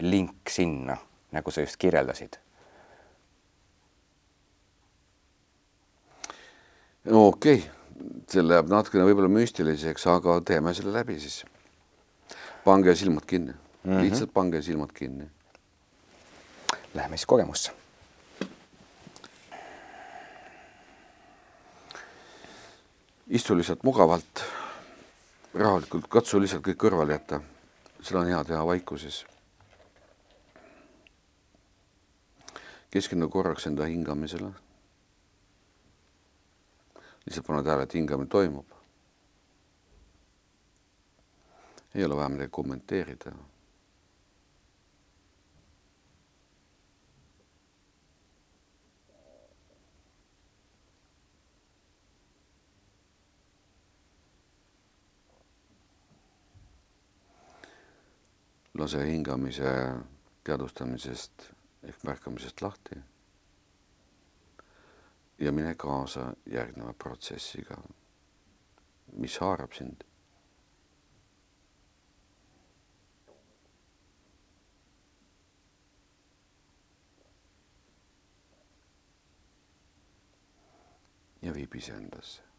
link sinna, nagu sa just kirjeldasid? no okei okay., see läheb natukene võib-olla müstiliseks, aga teeme selle läbi siis pange silmad kinni mm, -hmm. lihtsalt pange silmad kinni. Läheme siis kogemusse. istu lihtsalt mugavalt, rahulikult, katsu lihtsalt kõik kõrvale jätta. seda on hea teha vaikuses. Keskendu korraks enda hingamisele. lihtsalt pane tähele, et hingamine toimub ei ole vaja midagi kommenteerida. lase hingamise teadvustamisest ehk märkamisest lahti ja mine kaasa järgneva protsessiga, mis haarab sind ja viib iseendasse.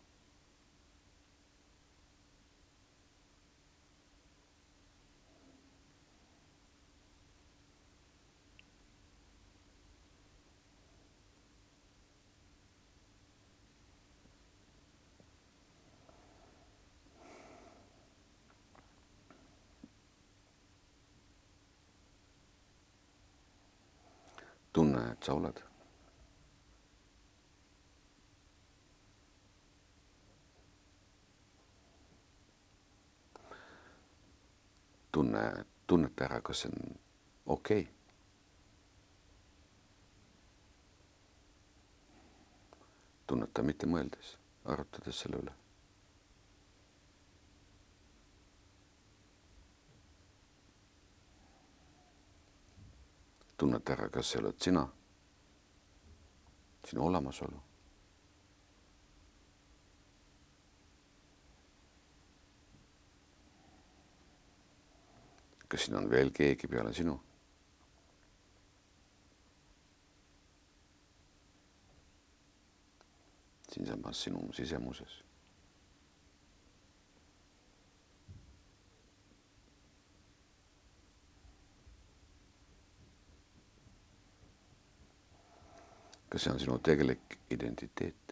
Tunne, et sa oled tunne, tunneta ära, kas see on okei okay.. tunneta mitte mõeldes, arutades selle üle. tunneta ära, kas see oled sina, sinu olemasolu. kas siin on veel keegi peale sinu? siinsamas sinu sisemuses kas see on sinu tegelik identiteet?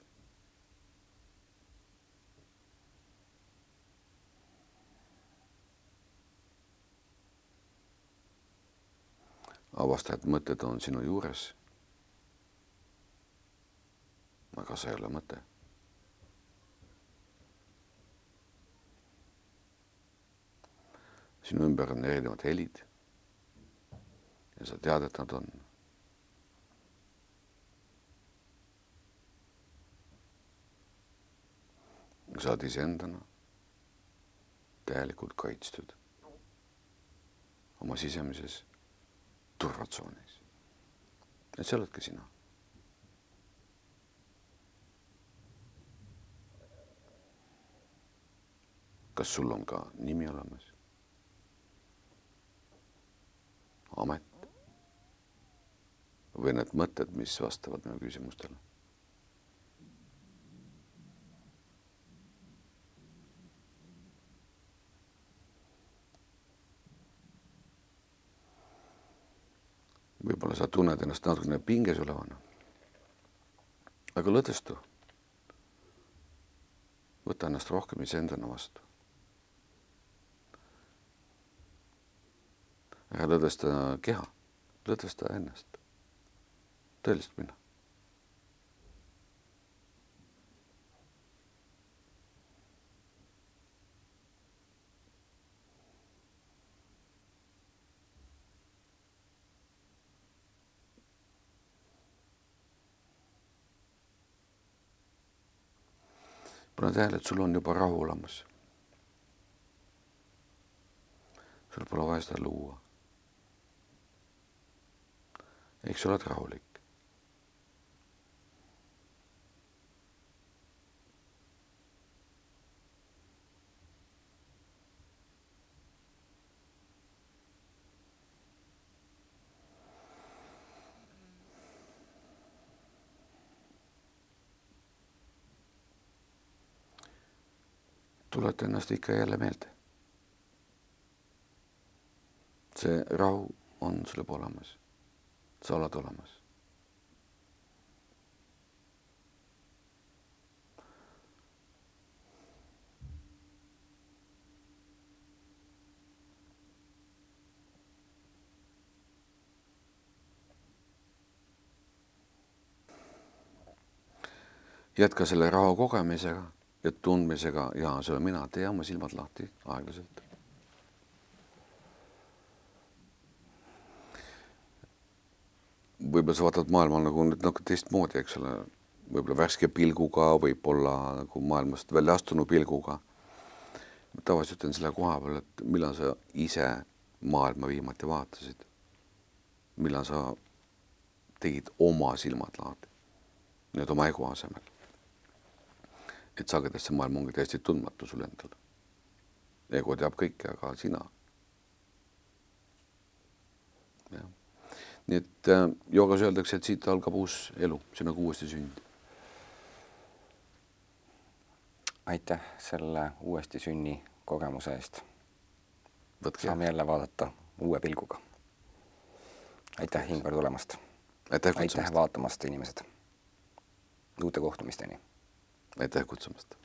avasta, et mõtted on sinu juures. aga see ei ole mõte. sinu ümber on erinevad helid. ja sa tead, et nad on. Sa oled iseendana täielikult kaitstud oma sisemises turvatsoonis. et see oledki sina. kas sul on ka nimi olemas? amet? või need mõtted, mis vastavad minu küsimustele? Võib-olla sa tunned ennast natukene pinges olevana. aga lõdvestu. võta ennast rohkem iseendana vastu. ära lõdvesta keha, lõdvesta ennast, tõelist mina. Pane tähele, et sul on juba rahu olemas. sul pole vaja seda luua. ehk sa oled rahulik. Tuleta ennast ikka ja jälle meelde. see rahu on sul juba olemas. sa oled olemas. jätka selle rahu kogemisega ja tundmisega ja see olen mina, tee oma silmad lahti aeglaselt. võib-olla sa vaatad maailma nagu nüüd natuke teistmoodi, eks ole, võib-olla värske pilguga, võib-olla nagu maailmast välja astunud pilguga. tavaliselt ütlen selle koha peal, et millal sa ise maailma viimati vaatasid. millal sa tegid oma silmad lahti, nii-öelda oma ego asemel et sagedasti see maailm ongi täiesti tundmatu sulle endale. ego teab kõike, aga sina. jah, nii et äh, joogas öeldakse, et siit algab uus elu, see on nagu uuesti sünd. aitäh selle uuesti sünni kogemuse eest. võtke. saame jälle vaadata uue pilguga. aitäh, Ingvar, tulemast. aitäh aitäh vaatamast, inimesed. uute kohtumisteni aitäh kutsumast